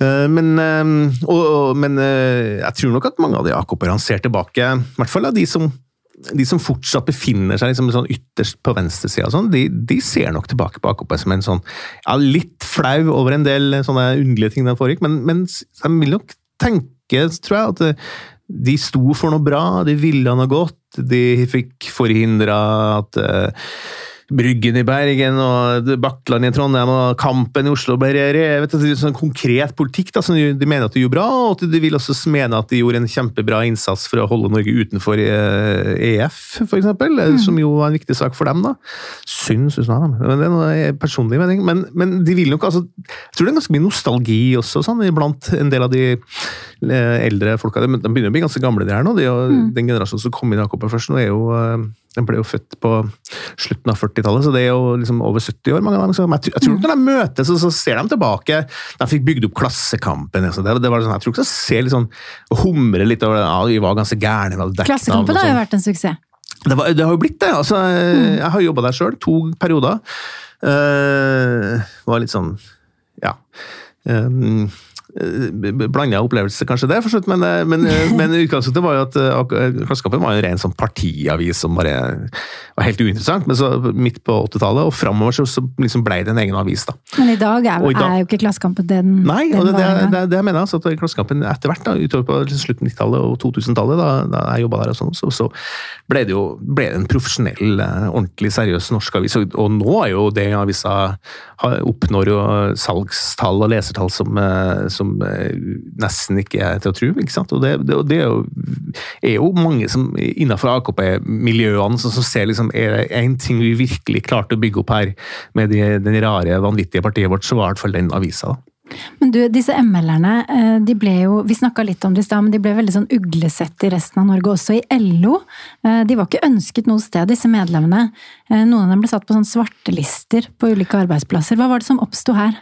Uh, men, um, og, og, men uh, jeg tror nok at mange av de AKP-erne ser tilbake, i hvert fall av de som de som fortsatt befinner seg liksom sånn ytterst på venstresida, sånn, de, de, ser nok tilbake på AKP som en sånn ja, litt flau over en del sånne underlige ting der foregikk, men, men de vil nok tenke, tror jeg, at eh, de sto for noe bra, de ville noe godt, de fikk forhindra at uh, Bryggen i Bergen og Bakkland i Trondheim og Kampen i Oslo ble revet. Det er sånn konkret politikk da, som de, mener at de gjorde bra, og at de vil også mene at de gjorde en kjempebra innsats for å holde Norge utenfor eh, EF, f.eks., mm. som jo var en viktig sak for dem. da. Synd, syns jeg. Men det er noe personlig mening. Men, men, de vil nok altså, Jeg tror det er ganske mye nostalgi også sånn, blant en del av de eh, eldre folka. De begynner å bli ganske gamle, de her nå. De, mm. Den generasjonen som kom inn i AKP først, nå er jo eh, den ble jo født på slutten av 40-tallet, så det er jo liksom over 70 år. mange av dem. Så jeg, tror nok når de møtes, så, så, ser de tilbake. De fikk bygd opp Klassekampen. Så det, det var sånn, jeg tror ikke de ser litt sånn, humre litt over ja, vi var ganske gærne. Klassekampen har jo sånn. vært en suksess. Det, var, det, har jo blitt det. altså, mm. Jeg har jobba der sjøl, to perioder. Uh, var litt sånn Ja. Um, blanda opplevelse, kanskje det, for slutt, men, eh, men, eh, men utgangspunktet var jo at Klassekampen var en ren sånn partiavis som bare var helt uinteressant. Men så midt på 80-tallet og framover så, så liksom ble det en egen avis. da. Men i dag er, i dag, er jo ikke Klassekampen den Nei, og det, det, det, det jeg mener altså, at Klassekampen etter hvert, da, utover på liksom slutten av 90-tallet og 2000-tallet, da, da, jeg jobba der, og sånn, så, så, ble det jo ble det en profesjonell, ordentlig seriøs norsk avis. Og, og nå er jo det avisa oppnår jo salgstall og lesertall som, som eh, nesten ikke er til å tro. ikke sant? Og det, det, det er, jo, er, jo, mange som innenfor AKP-miljøene som, som, ser liksom, er det én ting vi virkelig klarte å bygge opp her med de, den rare, vanvittige partiet vårt, så var det i hvert fall den avisa. da. Men du, disse ML-erne, eh, de ble jo Vi snakka litt om det i stad, men de ble veldig sånn uglesett i resten av Norge, også i LO. Eh, de var ikke ønsket noe sted, disse medlemmene. Noen av dem ble satt på sånn svartelister på ulike arbeidsplasser. Hva var det som oppsto her?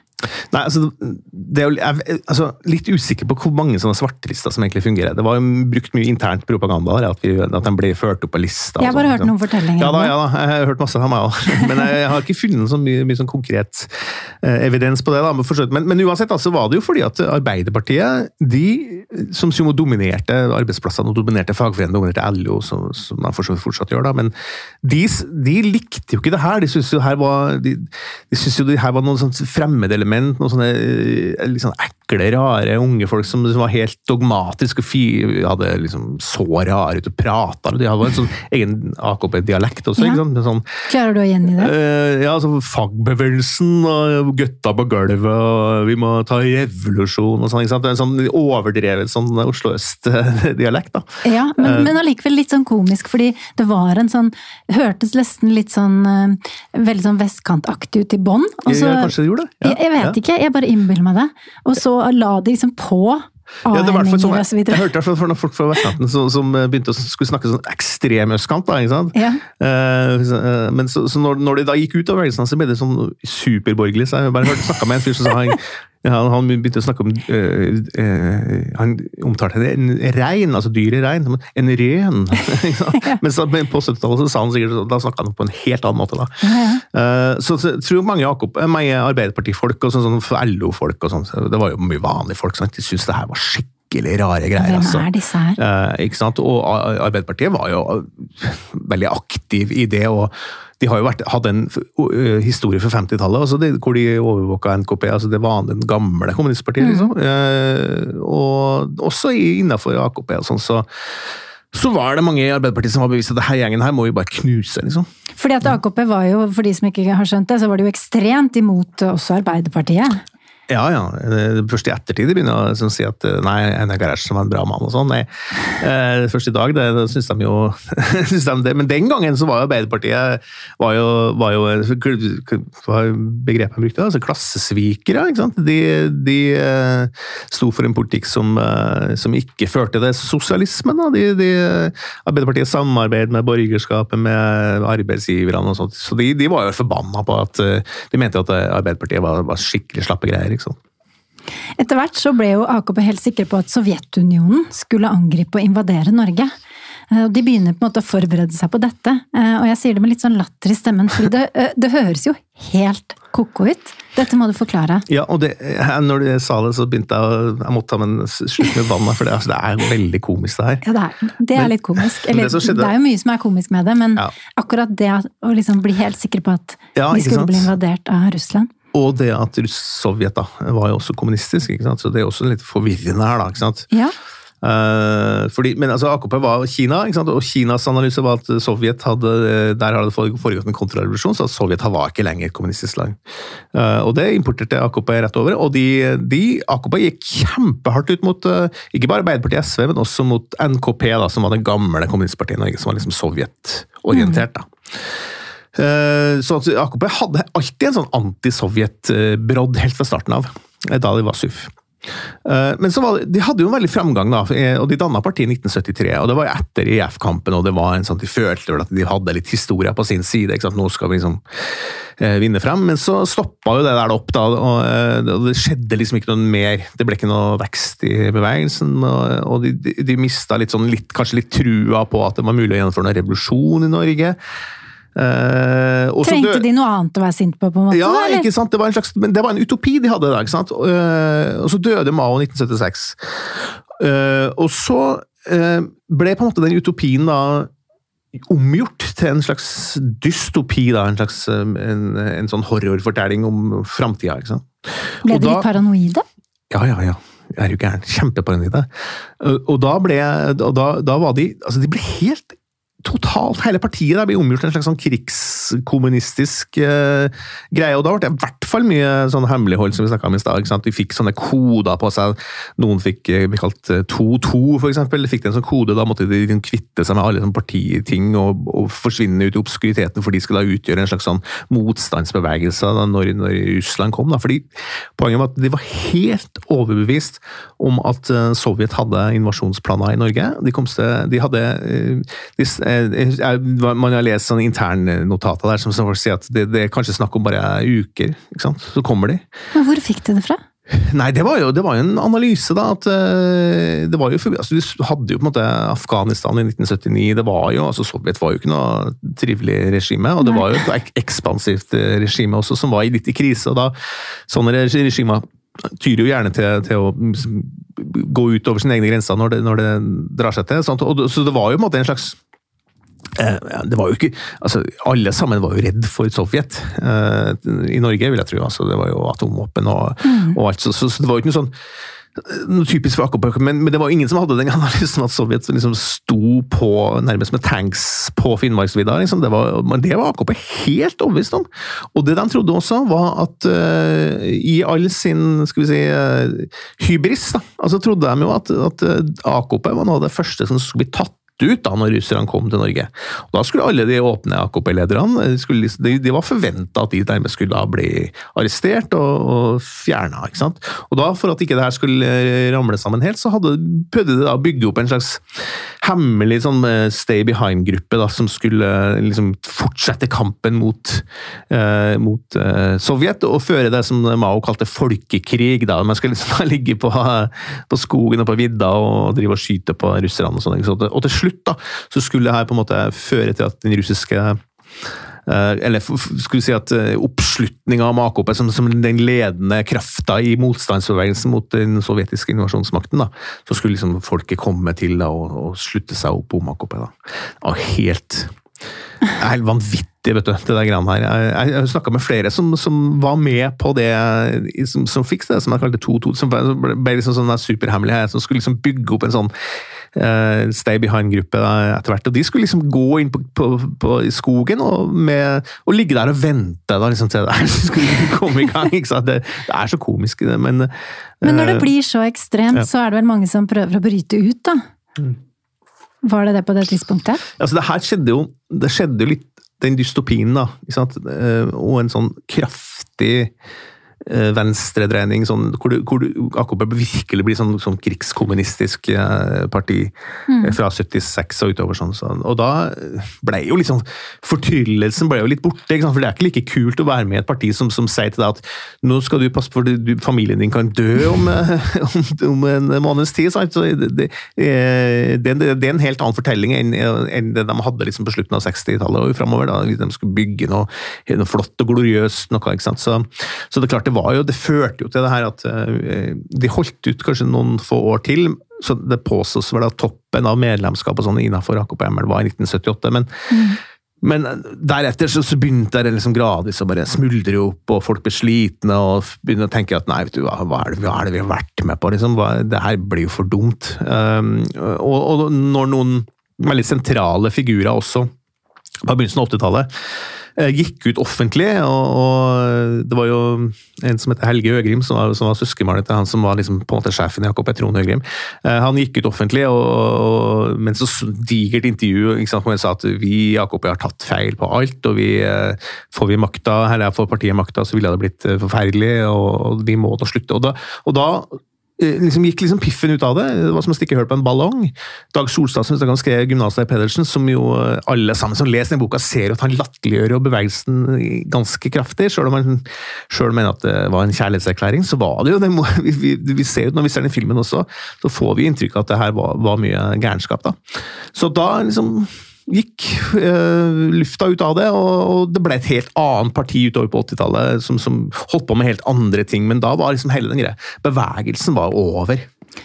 Nei, altså, det er jo, jeg, altså, Litt usikker på hvor mange sånne svartelister som egentlig fungerer. Det var jo brukt mye internt propaganda der, at, vi, at de ble ført opp på lista. Jeg har bare hørt noen fortellinger. Ja da, ja da, jeg har hørt masse av meg òg. Men jeg har ikke funnet så mye, mye sånn konkret eh, evidens på det. da, men, men, uansett altså, var det jo fordi at Arbeiderpartiet, de som jo dominerte arbeidsplassene og dominerte fagforeningene, dominerte LO, som, som de fortsatt gjør, da, men de, de, likte jo ikke det her. De syntes jo, her var, de, de jo det her var noe element. Noen sånne eh, sånn ekle, rare unge folk som, som var helt dogmatiske og hadde liksom så rare ut og prata. De hadde en sånn egen AKP-dialekt også. Ja. ikke sant? Sånn, Klarer du å gjengi det? Uh, ja, altså Fagbevegelsen og gutta på gulvet og vi må ta revolusjon og sånn. ikke sant? En sånn overdrevet sånn Oslo øst-dialekt. da. Ja, men, uh, men allikevel litt sånn komisk, fordi det var en sånn Hørtes nesten litt sånn uh, veldig sånn vestkantaktig ut i bånn. Ja, kanskje det gjorde det. Ja. Jeg, jeg, vet ja. ikke, jeg bare innbiller meg det. Og så la det liksom på ja, det var sånn, jeg, jeg hørte fra noen folk fra vestkanten som, som, begynte å skulle snakke sånn ekstrem østkant. da, ikke sant? Ja. Uh, men så, så når, når, de da gikk ut av bevegelsen, så ble det sånn superborgerlig. så Jeg bare hørte snakka med en fyr som sa han ja, han begynte å snakke om øh, øh, Han omtalte det en rein, altså dyret rein, som en røn. Men på 70-tallet sa han sikkert, da snakka han på en helt annen måte. da. Ja, ja. Uh, så, så tror mange, Jakob, mange Arbeiderpartifolk og sånn, sånn LO-folk og sånn, det var jo mye vanlige folk som syntes det her var skikkelig rare greier. Hvem altså. er disse her? Eh, ikke sant? Og Arbeiderpartiet var jo veldig aktiv i det. og de har jo vært, hatt en historie fra 50-tallet altså hvor de overvåka NKP, altså det vanlige, den gamle kommunistpartiet. Mm. liksom. Eh, og også innafor AKP og sånn, så så var det mange i Arbeiderpartiet som var bevist at denne gjengen her må vi bare knuse. liksom. Fordi at AKP var jo, for de som ikke har skjønt det, så var det jo ekstremt imot også Arbeiderpartiet. Ja, ja. Først i ettertid de begynner å si at nei, Einar Gerhardsen var en bra mann og sånn. Nei, eh, først i dag, det, det syns de jo synes de det. Men den gangen så var jo Arbeiderpartiet var jo, var jo Hva begrepet han brukte? altså Klassesvikere. ikke sant? De, de sto for en politikk som, som ikke førte til sosialismen. De, de, Arbeiderpartiet samarbeidet med borgerskapet, med arbeidsgiverne og sånt. Så de, de var jo forbanna på at De mente at Arbeiderpartiet var, var skikkelig slappe greier. Liksom. Etter hvert så ble jo AKP helt sikre på at Sovjetunionen skulle angripe og invadere Norge. Og de begynner på en måte å forberede seg på dette. Eh, og jeg sier det med litt sånn latter i stemmen, for det, eh, det, høres jo helt ko-ko ut. Dette må du forklare. Ja, og det, når du sa det, så begynte jeg å Jeg måtte ta en slutt med vannet, for det, altså, det, er veldig komisk, det her. Ja, det er, det er litt komisk. Eller, det, det, er jo mye som er komisk med det, men ja. akkurat det å liksom bli helt sikker på at ja, de skulle bli invadert av Russland og det at Sovjet da, var jo også kommunistisk, ikke sant? så det er også litt forvirrende her. da, ikke sant? Ja. Uh, fordi, men altså, AKP var Kina, ikke sant? og Kinas analyse var at Sovjet hadde der hadde det foregått en kontrarevolusjon, så Sovjet var ikke lenger et kommunistisk land. Uh, og det importerte AKP rett over. Og de, de AKP gikk kjempehardt ut mot uh, ikke bare Arbeiderpartiet og SV, men også mot NKP, da, som var det gamle kommunistpartiet i Norge, som var liksom sovjetorientert. Mm. Så AKP hadde alltid en sånn anti-Sovjet-brodd helt fra starten av, da de var SUF. Eh, men var, de hadde jo en veldig framgang, da, eh, og de danna partiet i 1973. og Det var etter IF-kampen, og det var en sånn, de følte at de hadde litt historie på sin side. ikke sant, Nå skal vi liksom eh, vinne frem. Men så stoppa jo det der opp, da, og det skjedde liksom ikke noe mer. Det ble ikke noe vekst i bevegelsen, og de, de mista litt sånn, litt, kanskje litt trua på at det var mulig å gjennomføre noen revolusjon i Norge. Uh, Trengte de noe annet å være sint på? på en måte? Ja, eller? ikke sant? Det var, en slags, det var en utopi de hadde da. ikke sant? Uh, og så døde Mao i 1976. Uh, og så ble på en måte den utopien da omgjort til en slags dystopi, da, en slags en, en sånn horrorfortelling om framtida. Ble de litt paranoide? Ja, ja, ja. Jeg er jo gæren. Kjempeparanoide. Og da ble og da, da var de altså de ble helt totalt Hele partiet der blir omgjort til en slags sånn krigskommunistisk uh, greie. Og da ble det i hvert fall mye sånn hemmelighold, som vi snakka om i stad. De fikk sånne koder på seg. Noen fikk uh, bli kalt 2-2, uh, f.eks. De fikk en sånn kode, da måtte de liksom kvitte seg med alle sånn partiting og, og, forsvinne ut i obskuriteten, for de skulle da utgjøre en slags sånn motstandsbevegelse da når, når, Russland kom. Da. Fordi Poenget var at de var helt overbevist om at Sovjet hadde invasjonsplaner i Norge. De, til, de hadde de, Eh, man har lest sånne internnotater der som folk sier at det, det, er kanskje snakk om bare uker. ikke sant? Så kommer de. Men hvor fikk de det fra? Nei, det var jo, det var jo en analyse, da. at uh, det var jo, forbi, altså, Du hadde jo på en måte Afghanistan i 1979. det var jo, altså Sovjet var jo ikke noe trivelig regime. Og det Nei. var jo et ekspansivt eh, regime også, som var litt i krise. og da Sånne regimer tyr jo gjerne til, til, å mm, gå ut over sine egne grenser når det, når det drar seg til. Sant? Og, så det var jo på en måte en slags Eh, det var jo ikke, altså Alle sammen var jo redd for Sovjet eh, i Norge, vil jeg tro. Altså, det var jo atomvåpen og, mm. og alt. Så, så, så, det var jo ikke noe sånn noe typisk for AKP, men, men, det var ingen som hadde den analysen at Sovjet liksom sto på nærmest med tanks på Finnmarksvidda. Liksom. Det, var, det var AKP helt overbevist om. Og det de trodde også, var at uh, i all sin skal vi si, uh, hybris, da, altså trodde de jo at, at AKP var noe av det første som skulle bli tatt ut da når russerne kom til Norge. Og da skulle alle de åpne AKP-lederne de, de, var forventa at de dermed skulle da bli arrestert og, og fjerna. Og da, for at ikke det her skulle ramle sammen helt, så hadde, prøvde de da å bygge opp en slags hemmelig sånn eh, stay behind-gruppe da, som skulle liksom fortsette kampen mot, eh, mot eh, Sovjet og føre det som Mao kalte folkekrig. da, Man skulle liksom ligge på, på skogen og på vidda og drive og skyte på russerne. Og sånn, og til slutt slutt da, så skulle det her på en måte føre til at den russiske eh, eller skulle si at eh, oppslutninga av AKP som, som, den ledende krafta i motstandsbevegelsen mot den sovjetiske invasjonsmakten, da, så skulle liksom folket komme til da, og, og slutte seg opp om AKP. da. Og helt, helt vanvittig, vet du, det der greiene her. Jeg, jeg, snakka med flere som, som, var med på det, som, som fikk det som jeg kalte 2-2, som ble, ble liksom sånn superhemmelighet, som skulle liksom bygge opp en sånn uh, Stay Behind-gruppe etter hvert. Og de skulle liksom gå inn på, på, på skogen og, med, og, ligge der og vente da, liksom, til det her skulle komme i gang. Det, det, er så komisk, det, men uh, Men når det eh, blir så ekstremt, ja. så er det vel mange som prøver å bryte ut, da? Mm. Var det det på det tidspunktet? Altså, det her skjedde jo, det skjedde jo litt den dystopien, da. Og en sånn kraftig Eh, venstredreining, sånn, hvor, hvor AKP virkelig blir sånn, sånn krigskommunistisk eh, parti mm. Eh, fra 76 og utover. sånn, sånn. Og da ble jo liksom Fortryllelsen ble jo litt borte, for det er ikke like kult å være med i et parti som, som sier til deg at nå skal du passe på at familien din kan dø om, om, om en måneds tid. Så det, det, det, det, er en helt annen fortelling enn, enn det de hadde liksom på slutten av 60-tallet og framover. Da de skulle bygge noe, noe flott og gloriøst. noe, ikke sant? Så, så det er klart det var jo, det førte jo til det her at uh, de holdt ut kanskje noen få år til. så Det påstås vel at toppen av medlemskap og sånn innenfor AKP-ML var i 1978. men mm. Men deretter så, så begynte det liksom gradvis å bare smuldre opp, og folk ble slitne og begynner å tenke at nei, vet du hva, hva, er, det, hva er det vi har vært med på? Liksom? Hva, det her blir jo for dumt. Um, og, og, når noen veldig sentrale figurer også på begynnelsen av 80-tallet Eh, gikk ut offentlig, og, og, det var jo en som heter Helge Øgrim, som var, som var søskenbarnet til han som var liksom på en måte sjefen i Jakob Petron Øgrim. Eh, han gikk ut offentlig, og, og men så digert intervju ikke sant, hvor han sa at vi Jakob har tatt feil på alt, og vi eh, får vi makta, eller får partiet makta, så ville det blitt forferdelig, og, og vi må da slutte. Og da, og da Eh, liksom gikk liksom piffen ut av det. Det var som å stikke hull på en ballong. Dag Solstad som skrev 'Gymnaslærer Pedersen', som jo eh, alle sammen som leser den boka, ser at han latterliggjør bevegelsen ganske kraftig. Selv om han selv mener at det var en kjærlighetserklæring, så var det jo det. Vi, vi, vi ser jo, Når vi ser den filmen også, så får vi inntrykk av at det her var, var mye gærenskap. da. Så da liksom gikk uh, lufta ut av det, og, og, det ble et helt annet parti utover på 80-tallet som, som, holdt på med helt andre ting. Men da var liksom hele den greia Bevegelsen var over.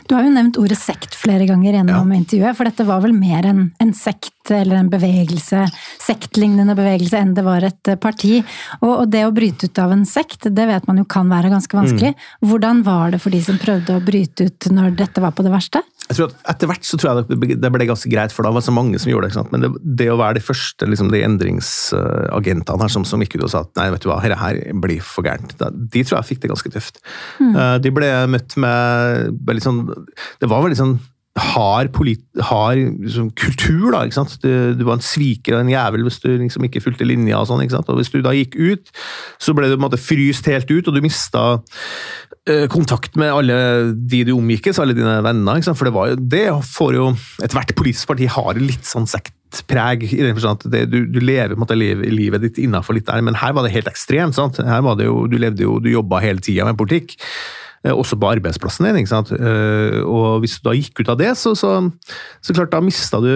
Du har jo nevnt ordet sekt flere ganger gjennom ja. intervjuet, for dette var vel mer en, en, sekt eller en bevegelse, sektlignende bevegelse, enn det var et parti. Og, og, det å bryte ut av en sekt, det vet man jo kan være ganske vanskelig. Mm. Hvordan var det for de som prøvde å bryte ut når dette var på det verste? Jeg tror at Etter hvert så tror jeg det ble ganske greit, for da var det så mange som gjorde det. Men det, det å være de første liksom, de endringsagentene her som, som gikk ut og sa at nei, vet du hva, dette her blir for gærent, de tror jeg fikk det ganske tøft. Mm. Uh, de ble møtt med veldig sånn Det var veldig sånn hard, hard liksom, kultur, da. ikke sant? Du, du, var en sviker og en jævel hvis du liksom ikke fulgte linja. Og sånn, ikke sant? Og hvis du da gikk ut, så ble du på en måte fryst helt ut, og du mista uh, kontakt med alle de du omgikkes, alle dine venner. ikke sant? For det, var jo, det får jo Ethvert politisk parti har litt sånn sektpreg, i den forstand at det, du, du, lever på en livet ditt innafor litt der, men her var det helt ekstremt. sant? Her var det jo, Du levde jo, du jobba hele tida med politikk. Eh, også på arbeidsplassen din. ikke sant? Eh, og hvis du da gikk ut av det, så, så, så klart da mista du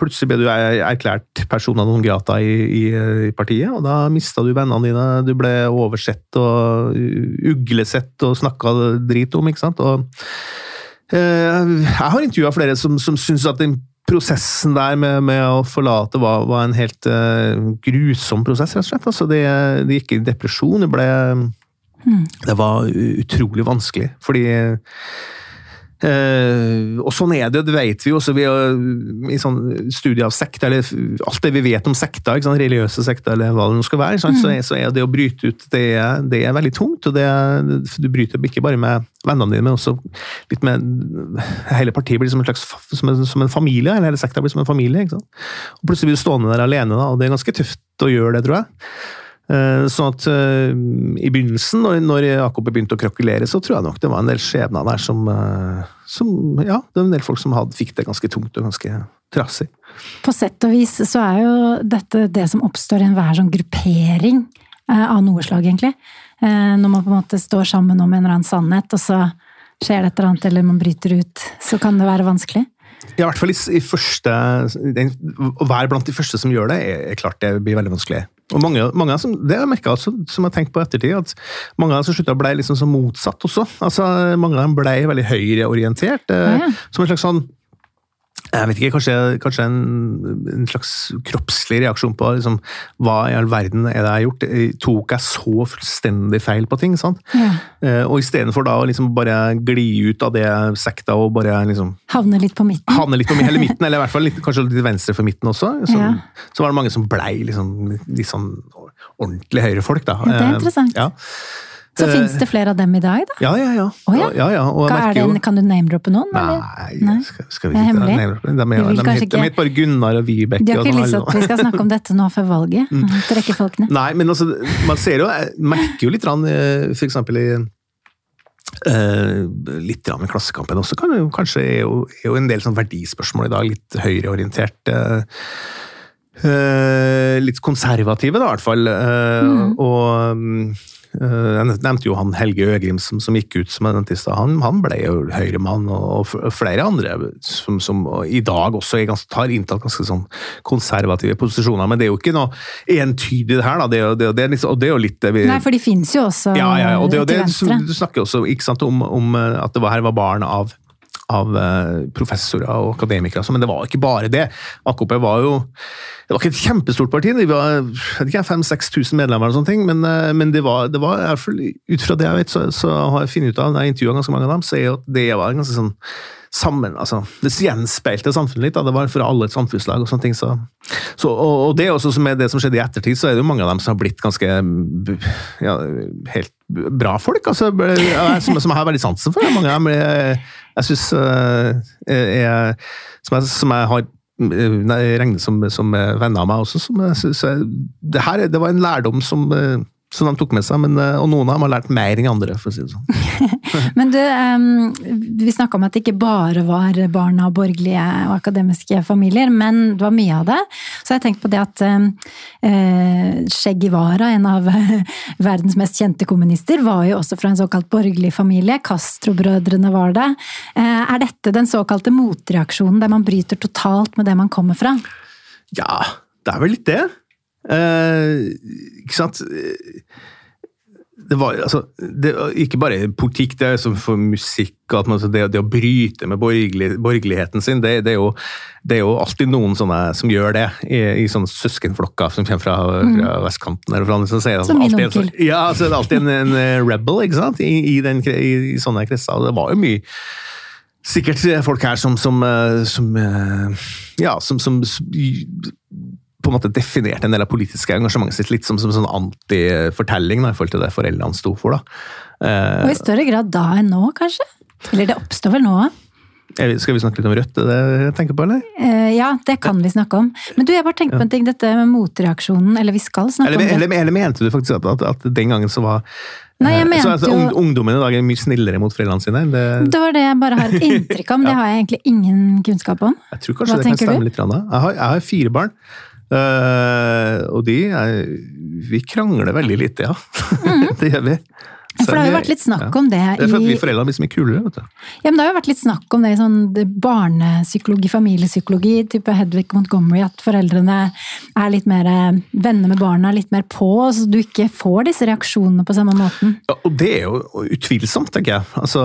Plutselig ble du erklært persona non grata i, i, i partiet, og da mista du vennene dine. Du ble oversett og uglesett og snakka drit om, ikke sant. Og eh, jeg har intervjua flere som, som syns at den prosessen der med, med å forlate var, var en helt grusom prosess, rett og slett. Altså, det, det gikk i depresjon. Det ble Mm. Det var utrolig vanskelig, fordi Uh, og sånn er det, det vet vi jo. også vi er, I sånn studie av sekter, eller alt det vi vet om sekter, ikke sant? religiøse sekter, eller hva det nå skal være, mm. så, er, så, er, det å bryte ut det, det er veldig tungt. og det, Du bryter ikke bare med vennene dine, men også litt med Hele partiet blir som en slags som en, som en familie, eller hele sekta blir som en familie. ikke sant? Og Plutselig blir du stående der alene, da, og det er ganske tøft å gjøre det, tror jeg. Eh, sånn at uh, I begynnelsen, når, Jakob begynte å krokulere, så tror jeg nok det var en del skjebner der som, uh, som Ja, det var en del folk som hadde, fikk det ganske tungt og ganske trassig. På sett og vis så er jo dette det som oppstår i enhver sånn gruppering av noe slag, egentlig. Når man på en måte står sammen om en eller annen sannhet, og så skjer det et eller annet, eller man bryter ut, så kan det være vanskelig. Ja, i hvert fall i, i første Å være blant de første som gjør det, er, er klart det blir veldig vanskelig. Og mange, mange som, det har jeg merka, som jeg har tenkt på ettertid, at mange av dem som slutta, ble liksom så motsatt også. Altså, mange av dem ble veldig høyreorientert. Eh, ja, ja. Som en slags sånn jeg vet ikke, Kanskje, kanskje en, en, slags kroppslig reaksjon på liksom, hva i all verden er det jeg har gjort? Tok jeg så fullstendig feil på ting? sant? Ja. Eh, og istedenfor da å liksom bare gli ut av det sekta og bare liksom Havne litt på midten? Havne litt på hele midten, eller i hvert fall litt, kanskje litt venstre for midten også. Så, ja. så var det mange som blei liksom, litt sånn ordentlig høyrefolk, da. Ja, det er interessant. Ja. Så uh, finnes det flere av dem i dag, da? Ja, ja, ja. Oh, ja? ja, ja. Den. Kan du name-droppe noen? Nei, Nei? Skal, skal vi ikke? Er de, de, bare Gunnar og Vibeke. De har ikke lyst til at vi skal snakke om dette nå før valget? Mm. Trekke folkene? Nei, men altså, man ser jo, merker jo litt eh, for eksempel i Uh, litt med Klassekampen også. Kan, kanskje er jo, er jo, en del sånn verdispørsmål i dag litt høyreorientert. Uh, uh, litt konservative, da, i hvert fall. Mm. Og um, Eh, jeg nevnte jo han Helge Øgrim som, som gikk ut som dentist. Han, han ble jo høyremann, og flere andre som, som i dag også ganske, har inntatt ganske sånn konservative posisjoner. Men det er jo ikke noe entydig det her, da. Det, det, det, liksom, og det er jo litt det vi Nei, for de finnes jo også ja, ja, og det, til venstre. Du snakker også sant, om, om, at det var, her var barn av av eh, professorer og akademikere. Men det var ikke bare det. AKP var jo det var ikke et kjempestort parti, de var 5000-6000 medlemmer, eller sånne ting, men, eh, men det var, det var ut fra det jeg vet, så, så har jeg funnet ut av når jeg intervjua ganske mange av dem, så er at det var ganske sånn sammen, altså, Det gjenspeilte samfunnet litt. Da. Det var for alle et samfunnslag. og sånne ting. Så, så, og, og, det også som er det som skjedde i ettertid, så er det jo mange av dem som har blitt ganske ja, helt bra folk. altså, Som, som jeg har veldig sansen for. Mange av dem jeg, jeg syns som, som jeg har regnet som, som venner av meg også. Som, så det, her, det var en lærdom som som de tok med seg, men, og noen av dem har lært mer enn andre. for å si det sånn. men du, um, vi snakka om at det ikke bare var barn av borgerlige og akademiske familier, men det var mye av det. Så jeg tenkte på det at um, uh, Che Guevara, en av verdens mest kjente kommunister, var jo også fra en såkalt borgerlig familie. Castro-brødrene var det. Uh, er dette den såkalte motreaksjonen, der man bryter totalt med det man kommer fra? Ja, det er vel litt det. Uh, ikke sant det var altså det, Ikke bare politikk, det er som for musikk at man, det, det, å bryte med borgerlig, borgerligheten sin, det, det, er jo, det, er jo, alltid noen sånne som gjør det, i, i sånne søskenflokker som kommer fra, fra mm. vestkanten. Eller fra, som sier som min onkel. Ja, så er det alltid en, en eh, rebel ikke sant? I, i, den, i, sånne kretser. Det var jo mye sikkert folk her som, som, eh, som ja, som, som på en måte definerte en del av politiske engasjementet sitt litt som, som sånn antifortelling i forhold til det foreldrene sto for. da. Eh, og i større grad da enn nå, kanskje? Eller det oppstår vel nå? Skal vi snakke litt om Rødt, det jeg tenker på, eller? Eh, ja, det kan vi snakke om. Men du, jeg bare tenkte på en ting, dette med motreaksjonen, eller vi skal snakke eller, om det. Eller, eller mente du faktisk at, at, at, den gangen så var Nei, jeg eh, mente så, altså, jo... Ungdommen i dag er mye snillere mot foreldrene sine? Det... det var det jeg bare har et inntrykk av, men ja. det har jeg egentlig ingen kunnskap om. Jeg tror kanskje Hva det kan stemme du? litt. Jeg har, jeg har fire barn. Uh, og de er, Vi krangler veldig lite, ja. Mm. det gjør vi. For det har jo vært litt snakk om det i Det er for at vi foreldre blir så mye kulere, vet du. Ja, men det har jo vært litt snakk om det i sånn barnepsykologi, familiepsykologi, type Hedvig Montgomery, at foreldrene er litt mer eh, venner med barna, litt mer på, så du ikke får disse reaksjonene på samme måten. Ja, og det er jo utvilsomt, tenker jeg. Altså,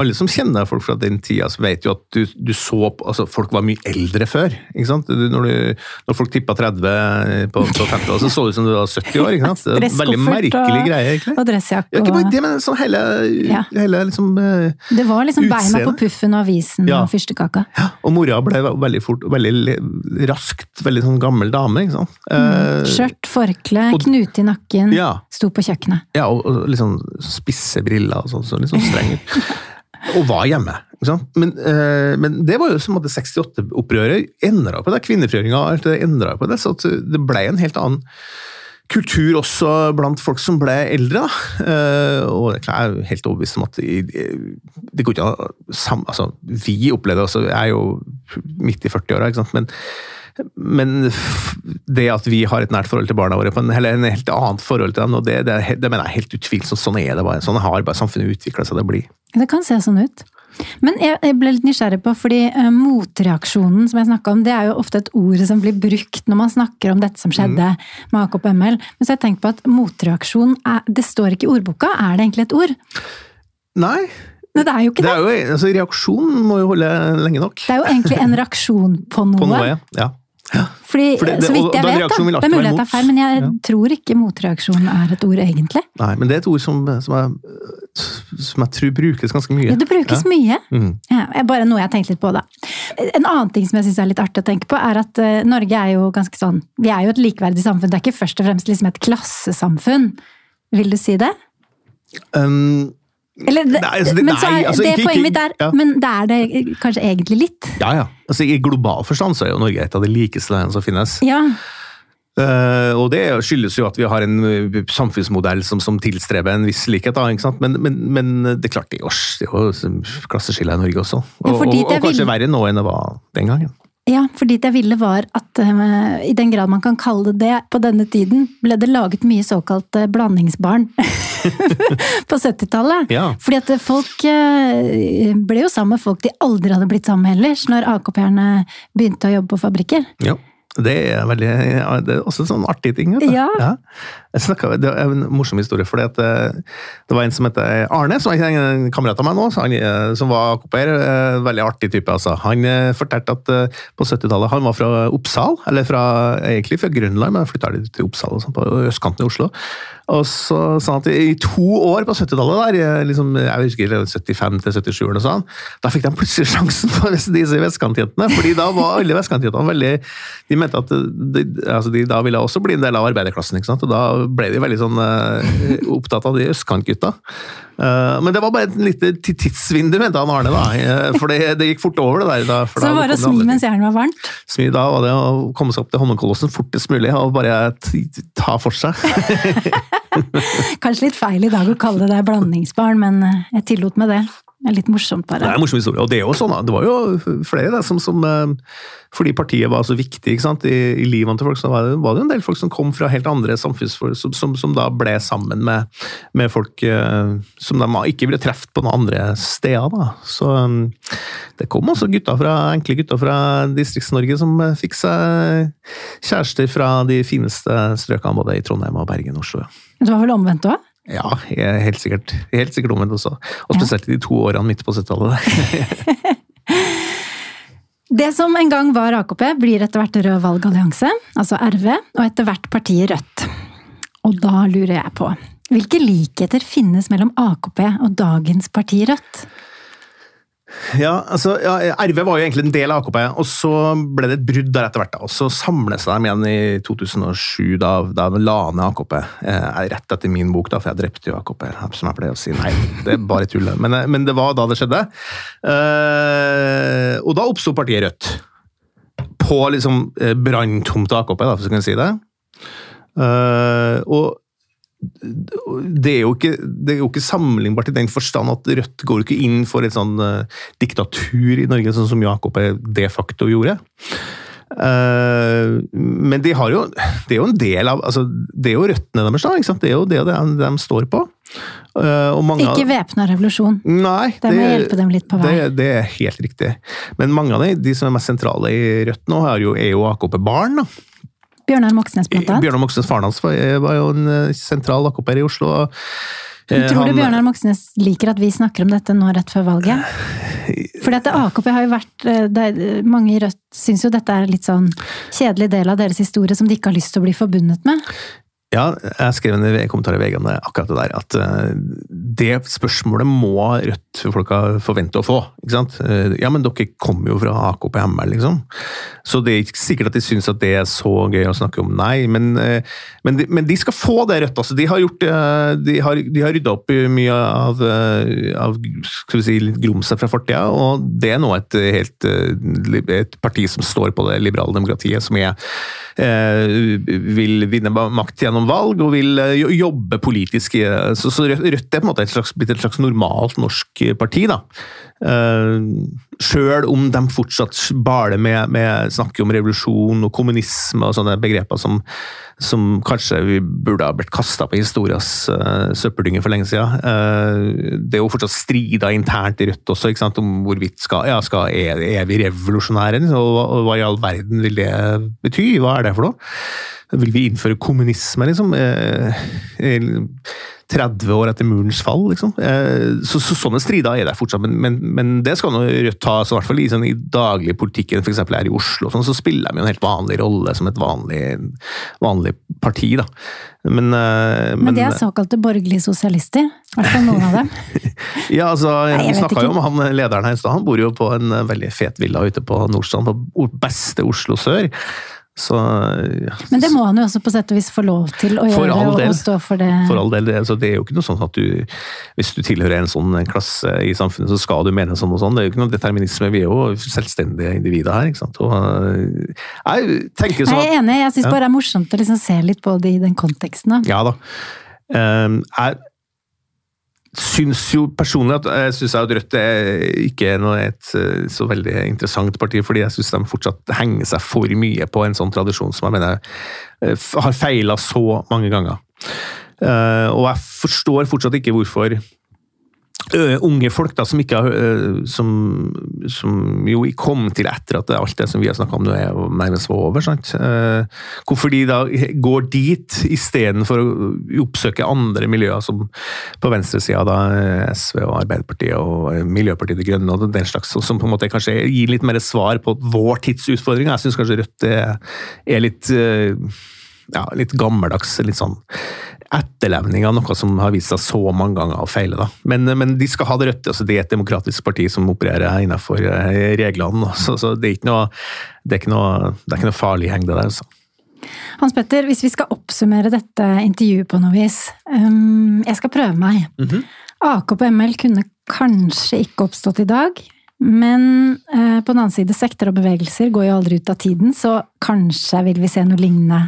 alle som kjenner folk fra den tida, vet jo at du, du så på altså, Folk var mye eldre før. ikke sant? Når, du, når folk tippa 30 på, på 50, så så det ut som du var 70 år. ikke sant? Veldig merkelig greie, egentlig. Og dressjakke ikke bare det, men sånn hele, ja. hele liksom, uh, Det var liksom utseende. beina på puffen og avisen ja. og fyrstekaka. Ja, og mora ble veldig fort, veldig raskt veldig sånn gammel dame. ikke sant? Uh, Skjørt, forkle, knute i nakken, ja. sto på kjøkkenet. Ja, og, og sånn spisse briller og sånn, så litt sånn streng og var hjemme. Men, uh, men, det var jo som at 68-opprøret endra på det. Kvinnefrigjøringa og endra på det. Så det ble en helt annen kultur også blant folk som ble eldre. Da. Eh, og jeg er helt overbevist om at det går ikke an altså, Vi opplevde altså, Jeg er jo midt i 40-åra, men, men det at vi har et nært forhold til barna våre, eller en helt annet forhold til dem, det, det, det mener jeg er helt utvilsomt. Sånn er det bare. Sånn har bare samfunnet utvikla seg til å bli. Det kan se sånn ut. Men jeg, ble litt nysgjerrig på, fordi uh, motreaksjonen som jeg snakka om, det er jo ofte et ord som blir brukt når man snakker om dette som skjedde mm. med AKP-ML. Men så har jeg tenkt på at motreaksjon, er, det står ikke i ordboka. Er det egentlig et ord? Nei. Nei, det er jo ikke det. det. Jo, altså, reaksjon må jo holde lenge nok. Det er jo egentlig en reaksjon på noe. På noe, ja. Ja. Fordi, det, det, så vidt jeg vet, da, det er mulig at det er feil, men jeg ja. tror ikke motreaksjon er et ord, egentlig. Nei, men det er et ord som, som, er, som jeg tror brukes ganske mye. Ja, det brukes ja. mye. Mm. Ja, bare noe jeg har tenkt litt på, da. En annen ting som jeg syns er litt artig å tenke på, er at uh, Norge er jo ganske sånn Vi er jo et likeverdig samfunn. Det er ikke først og fremst liksom et klassesamfunn. Vil du si det? Um, eller, det, nei, altså, det, men så er, altså, det ikke, poenget mitt er, ja. men det er det kanskje egentlig litt? Ja, ja. Altså, I global forstand så er jo Norge et av de likeste landene som finnes. Ja. Uh, og det skyldes jo at vi har en eh, samfunnsmodell som, som tilstreber en viss likhet. Da, men, men, men, det er klart det er jo klasseskiller i Norge også. Og, ja, og, og kanskje vil... verre nå enn det var den gangen. Ja, fordi det jeg ville var at uh, i den grad man kan kalle det det på denne tiden, ble det laget mye såkalt uh, blandingsbarn på 70-tallet. Ja. Fordi at folk uh, ble jo sammen med folk de aldri hadde blitt sammen med ellers, når AKP-erne begynte å jobbe på fabrikker. Ja. Det er, veldig, ja, det er også en sånn artig ting. Ja. Jeg snakket, det er en morsom historie, fordi at det, det var en som heter Arne, som er en kamerat av meg nå, han, eh, som var AKP-er. eh, Veldig artig type, altså. Han eh, fortalte at eh, på 70-tallet Han var fra Oppsal, eller fra, egentlig fra Grønland, men flytta til Oppsal, sånn, på østkanten i Oslo. Og så sa han at i to år på 70-tallet, eh, liksom, jeg husker 75 til 77 eller sånt, da fikk de plutselig sjansen på disse vestkantjentene. fordi da var alle vestkantjentene veldig De mente at de, altså de da ville også bli en del av arbeiderklassen. ikke sant? Og da ble de veldig sånn eh, opptatt av de østkantgutta. Eh, men det var bare et lite ti- tidsvindu, mente han Arne. da, eh, For det, det gikk fort over, det der. Da, for Så da var å smi mens jernet var varmt. Smi, Da var det å komme seg opp til Holmenkollåsen fortest mulig og bare ta for seg. Kanskje litt feil i dag å kalle det blandingsbarn, men eh, jeg tillot meg det. Det er litt morsomt, bare. Det er en morsom historie. Og det er jo sånn, det var jo flere det, som, som eh, Fordi partiet var så viktig ikke sant? I, i livene til folk, så var det, var det en del folk som kom fra helt andre samfunnsforhold, som, som, som da ble sammen med, med folk eh, som de ikke ville truffet på noen andre steder. da. Så eh, det kom også gutter fra, enkle gutter fra Distrikts-Norge som fikk seg kjærester fra de fineste strøkene både i Trondheim og Bergen og Oslo. Det var vel omvendt òg? Ja, helt sikkert, helt sikkert omvendt også. Og spesielt i de to årene midt på 70-tallet. Det som en gang var AKP, blir etter hvert Rød valgallianse, altså RV, og etter hvert partiet Rødt. Og da lurer jeg på, hvilke likheter finnes mellom AKP og dagens parti Rødt? Ja, altså, ja, RV var jo egentlig en del av AKP, og så ble det et brudd der etter hvert. og Så samles de igjen i 2007, da, da la ned AKP. Eh, rett etter min bok, da, for jeg drepte jo AKP. Som jeg pleier å si. Nei, det er bare tull. Men, eh, men det var da det skjedde. Eh, og da oppsto partiet Rødt. På liksom eh, branntomt AKP, da, hvis du kan si det. Eh, og det er, jo ikke, det er jo ikke sammenlignbart i den forstand at Rødt går ikke inn for et sånn uh, diktatur i Norge, sånn som Jakob de facto gjorde. Uh, men de har jo, det er jo en del av altså, Det er jo røttene deres, da. Ikke sant? Det er jo det de, de står på. Uh, og mange Ikke væpna revolusjon. Nei, Det må hjelpe dem litt på vei. Det, det er helt riktig. Men mange av de, de som er mest sentrale i Rødt nå, er jo, er jo AKP-barn. da. Bjørnar Moxnes, blant annet. Bjørnar Moxnes, faren hans, var, var jo en eh, sentral AKP-er i Oslo. eh, Tror du han- Bjørnar Moxnes liker at vi snakker om dette nå rett før valget? Fordi at AKP har jo vært eh, det er, Mange i Rødt syns jo dette er litt sånn kjedelig del av deres historie som de ikke har lyst til å bli forbundet med. Ja, jeg skrev en kommentar i VG om det, akkurat det der, at eh, det spørsmålet må Rødt-folka forvente å få. ikke sant? Eh, Ja, men dere kommer jo fra AKP Hammer, liksom. Så det er ikke sikkert at de syns at det er så gøy å snakke om, nei. Men, eh, men, de, men de skal få det Rødt. altså. De har gjort, de har, de har rydda opp i mye av, av skal vi si, grumset fra fortida, og det er nå et, helt, et parti som står på det liberale demokratiet, som er vil vinne makt gjennom valg og vil eh, jobbe politisk. Så, så Rødt er på en måte et slags, blitt et slags normalt norsk parti. da. Sjøl om de fortsatt baler med, med snakker om revolusjon og kommunisme og sånne begreper som, som kanskje vi burde ha blitt kasta på historias uh, søppeldynge for lenge siden. Uh, det er jo fortsatt strider internt i Rødt også, ikke sant, om hvorvidt skal, ja, skal, er, er vi revolusjonære, liksom? og, og hva i all verden vil det bety? Hva er det for noe? Vil vi innføre kommunisme, liksom? Eh, eh, 30 år etter murens fall, liksom. Eh, så, så Sånne strider er der fortsatt, men, men, men det skal nå Rødt ta. så i hvert fall i, sånn, i dagligpolitikken, f.eks. her i Oslo, sånn, så spiller de jo en helt vanlig rolle som et vanlig, vanlig parti. da. Men, eh, Men de er såkalte borgerlige sosialister. I hvert fall noen av dem. Ja, altså, Nei, Vi snakka jo om han lederen her i stad. Han bor jo på en veldig fet villa ute på Nordstrand, på beste Oslo sør. Så ja, Men det må han jo også på sett og vis få lov til å For gjøre, del. og stå for det. For all del, altså, det er jo ikke noe sånn at du Hvis du tilhører en sånn klasse i samfunnet, så skal du mene sånn og sånn. Det er jo ikke noe determinisme. Vi er jo selvstendige individer her. ikke sant? Og, øh, jeg tenker sånn jeg er enig, jeg syns bare det er morsomt å liksom se litt på det i den konteksten. Da. Ja da. Um, jeg syns jo personlig at jeg syns at Rødt er ikke noe et eh, så veldig interessant parti, fordi jeg syns de fortsatt henger seg for mye på en sånn tradisjon som jeg mener eh, har feila så mange ganger. Eh, og jeg forstår fortsatt ikke hvorfor unge folk da, som ikke som, som, jo kom til etter at alt det som vi har snakka om nå er nærmest var over. sant? Hvorfor de da går dit istedenfor å oppsøke andre miljøer som på venstresida, SV og Arbeiderpartiet og Miljøpartiet De Grønne og den slags, som på en måte kanskje gir litt mer svar på vår tids utfordringer. Jeg syns kanskje Rødt er litt ja, litt gammeldags. litt sånn etterlevning av noe som har vist seg så mange ganger å feile. Da. Men, men de skal ha det rødt. Altså, det er et demokratisk parti som opererer innenfor eh, reglene. Så, så det, er noe, det, er ikke noe, det er ikke noe farlig heng det der. Altså. Hans Petter, hvis vi skal oppsummere dette intervjuet på noe vis um, Jeg skal prøve meg. Mm -hmm. AKP ML kunne kanskje ikke oppstått i dag. Men eh, på den annen side, sekter og bevegelser går jo aldri ut av tiden, så kanskje vil vi se noe lignende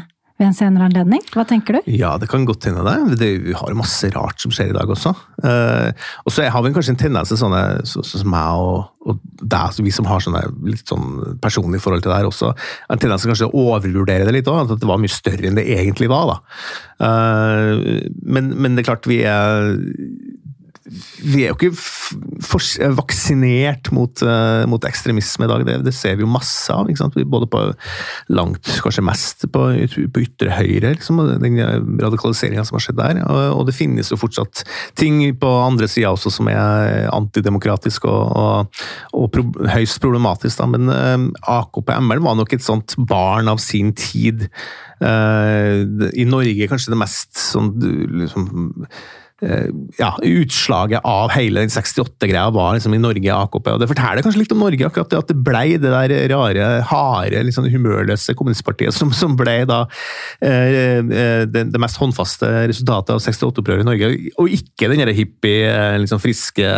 ved en senere anledning? Hva tenker du? Ja, det kan godt hende det. det vi har masse rart som skjer i dag også. Uh, og så har vi kanskje en tendens til sånne sånn som så, så meg og, og deg, vi som har sånne litt sånn personlig forhold til det her også, en tendens til kanskje å overvurdere det litt òg. At det var mye større enn det egentlig var. da. Uh, men, men det er klart vi er vi er jo ikke vaksinert mot, uh, mot, ekstremisme i dag. Det, det, ser vi jo masse av. Både på langt, kanskje mest på, på ytre høyre, liksom, den radikaliseringa som har skjedd der. Og, og, det finnes jo fortsatt ting på andre sida også som er antidemokratisk og, og, og pro, høyst problematisk. Da. Men uh, AKP ML var nok et sånt barn av sin tid. Uh, I Norge kanskje det mest sånn liksom, Eh, ja, utslaget av hele den 68-greia var liksom i Norge AKP. og Det forteller kanskje litt om Norge, akkurat det at det ble det der rare, harde, liksom humørløse kommunistpartiet som, som ble da eh, eh det, det, mest håndfaste resultatet av 68-opprøret i Norge, og ikke den hippie, eh, liksom friske,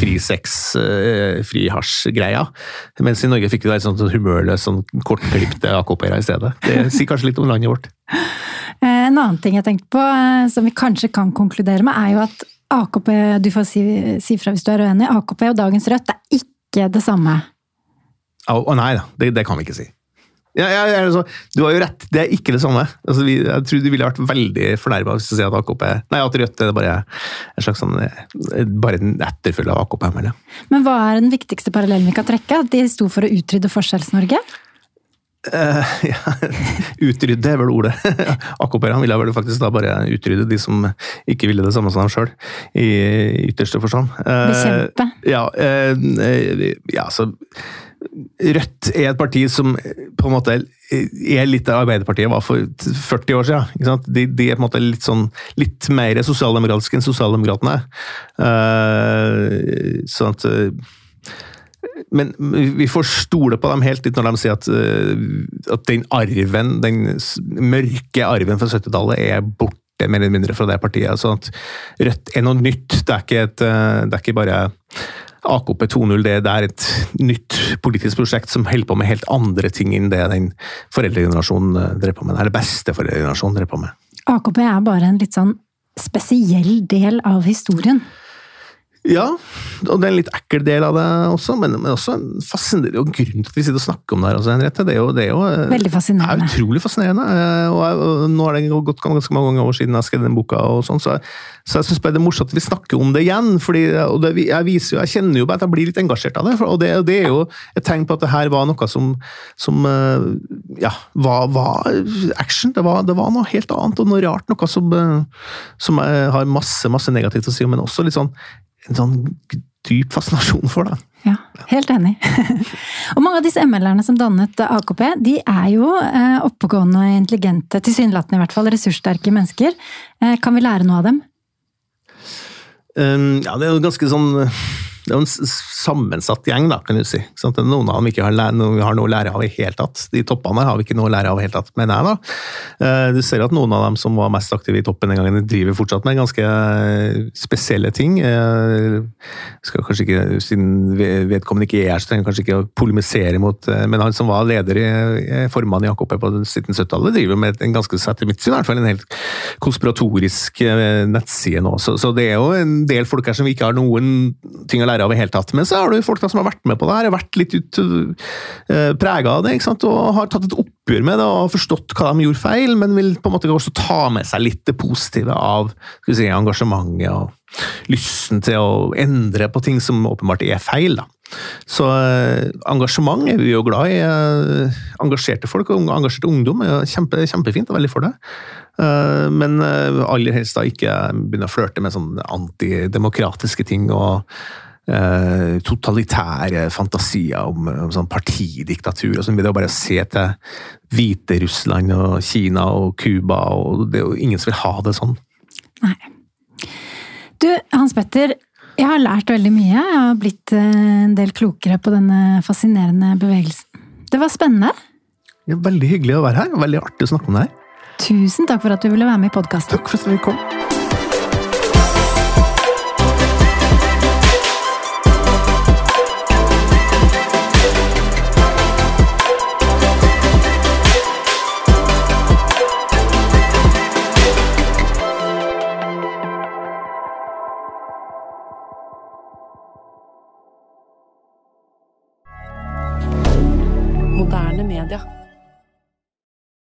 fri hasj-greia. Mens i Norge fikk vi det sånn humørløs, sånn kortklipte AKP-ere i stedet. Det sier kanskje litt om landet vårt. Eh, en annen ting jeg tenkte på, eh, som vi kanskje kan konkludere med, er jo at AKP Du får si, si fra hvis du er uenig. AKP og dagens Rødt er ikke det samme. Å oh, nei da, det, det, kan vi ikke si. Ja, ja, altså, du har jo rett, det er ikke det samme. Altså, vi, jeg tror du ville vært veldig fornærma hvis du sier at AKP Nei, at Rødt er bare en slags sånn, eh, bare en etterfølge av AKP. Men hva er den viktigste parallellen vi kan trekke? At de sto for å utrydde Forskjells-Norge? Uh, ja, utrydde er vel ordet. akkurat han ville vel faktisk da bare utrydde de som ikke ville det samme som ham sjøl, i ytterste forstand. Uh, Bekjempe? Ja, uh, ja, så Rødt er et parti som på en måte er litt av Arbeiderpartiet var for 40 år siden. De, de, er på en måte litt, sånn, litt mer sosialdemokratiske enn sosialdemokratene. sånn at men vi får stole på dem helt litt når de sier at, eh, at den arven, den mørke arven fra 70-tallet er borte mer eller mindre fra det partiet. sånn at Rødt er noe nytt. Det er ikke, et, eh, det er ikke bare AKP 2.0, det, det er et nytt politisk prosjekt som holder på med helt andre ting enn det den foreldregenerasjonen eh, drev på med. Eller beste foreldregenerasjonen drev på med. AKP er bare en litt sånn spesiell del av historien. Ja, og det er en litt ekkel del av det også, men, men også en fascinerende og grunn til at vi sitter og snakker om det her. Også, Henriette. Det er jo, det er jo eh, Veldig fascinerende. Er utrolig fascinerende. Eh, og, jeg, og, nå har det gått ganske mange ganger siden jeg skrev den boka, og sånn, så, så, jeg syns det er morsomt at vi snakker om det igjen. fordi og det, jeg, viser jo, jeg kjenner jo bare at jeg blir litt engasjert av det. og det, det, er jo et tegn på at det her var noe som, som eh, ja, var, var action. Det var, det var, noe helt annet og noe rart. Noe som, som har masse, masse negativt å si, men også litt sånn en sånn dyp fascinasjon for. da. Ja, helt enig. og mange av disse ML-erne som dannet AKP, de er jo eh, oppegående, intelligente, tilsynelatende i hvert fall, ressurssterke mennesker. Eh, kan vi lære noe av dem? Um, ja, det er jo ganske sånn det er en sammensatt gjeng, da, kan du si. Noen av dem ikke har, noe, har noe å lære av i hele tatt. De toppene har vi ikke noe å lære av i hele tatt, mener jeg. da. Eh, du ser at noen av dem som var mest aktive i toppen den gangen, driver fortsatt med ganske eh, spesielle ting. Eh, skal kanskje ikke, Siden vedkommende ikke er her, så trenger jeg kanskje ikke å polemisere mot Men han som var leder i, formann i AKP på 1770-tallet, driver med en ganske, etter mitt syn, i hvert fall en helt konspiratorisk nettside nå. Så, så det er jo en del folk her som ikke har noen ting å lære lære av i hele tatt. Men så har du folk da som har vært med på det her, vært litt ut, uh, prega av det ikke sant? og har tatt et oppgjør med det og forstått hva de gjorde feil, men vil på en måte også ta med seg litt det positive av skal vi si, engasjementet og lysten til å endre på ting som åpenbart er feil. da. Så eh, engasjement er vi jo glad i. Eh, engasjerte folk og engasjerte ungdom er kjempe, kjempefint og veldig for det. Eh, men aller helst da ikke begynne å flørte med sånne antidemokratiske ting og totalitære fantasier om, om sånn partidiktatur. og sånn. Det er bare å se til Hviterussland og Kina og Cuba, og det er jo ingen som vil ha det sånn. Nei. Du, Hans Petter, jeg har lært veldig mye. Jeg har blitt eh, en del klokere på denne fascinerende bevegelsen. Det var spennende. Ja, veldig hyggelig å være her. Veldig artig å snakke om det her. Tusen takk for at du ville være med i podkasten. Takk for at vi kom.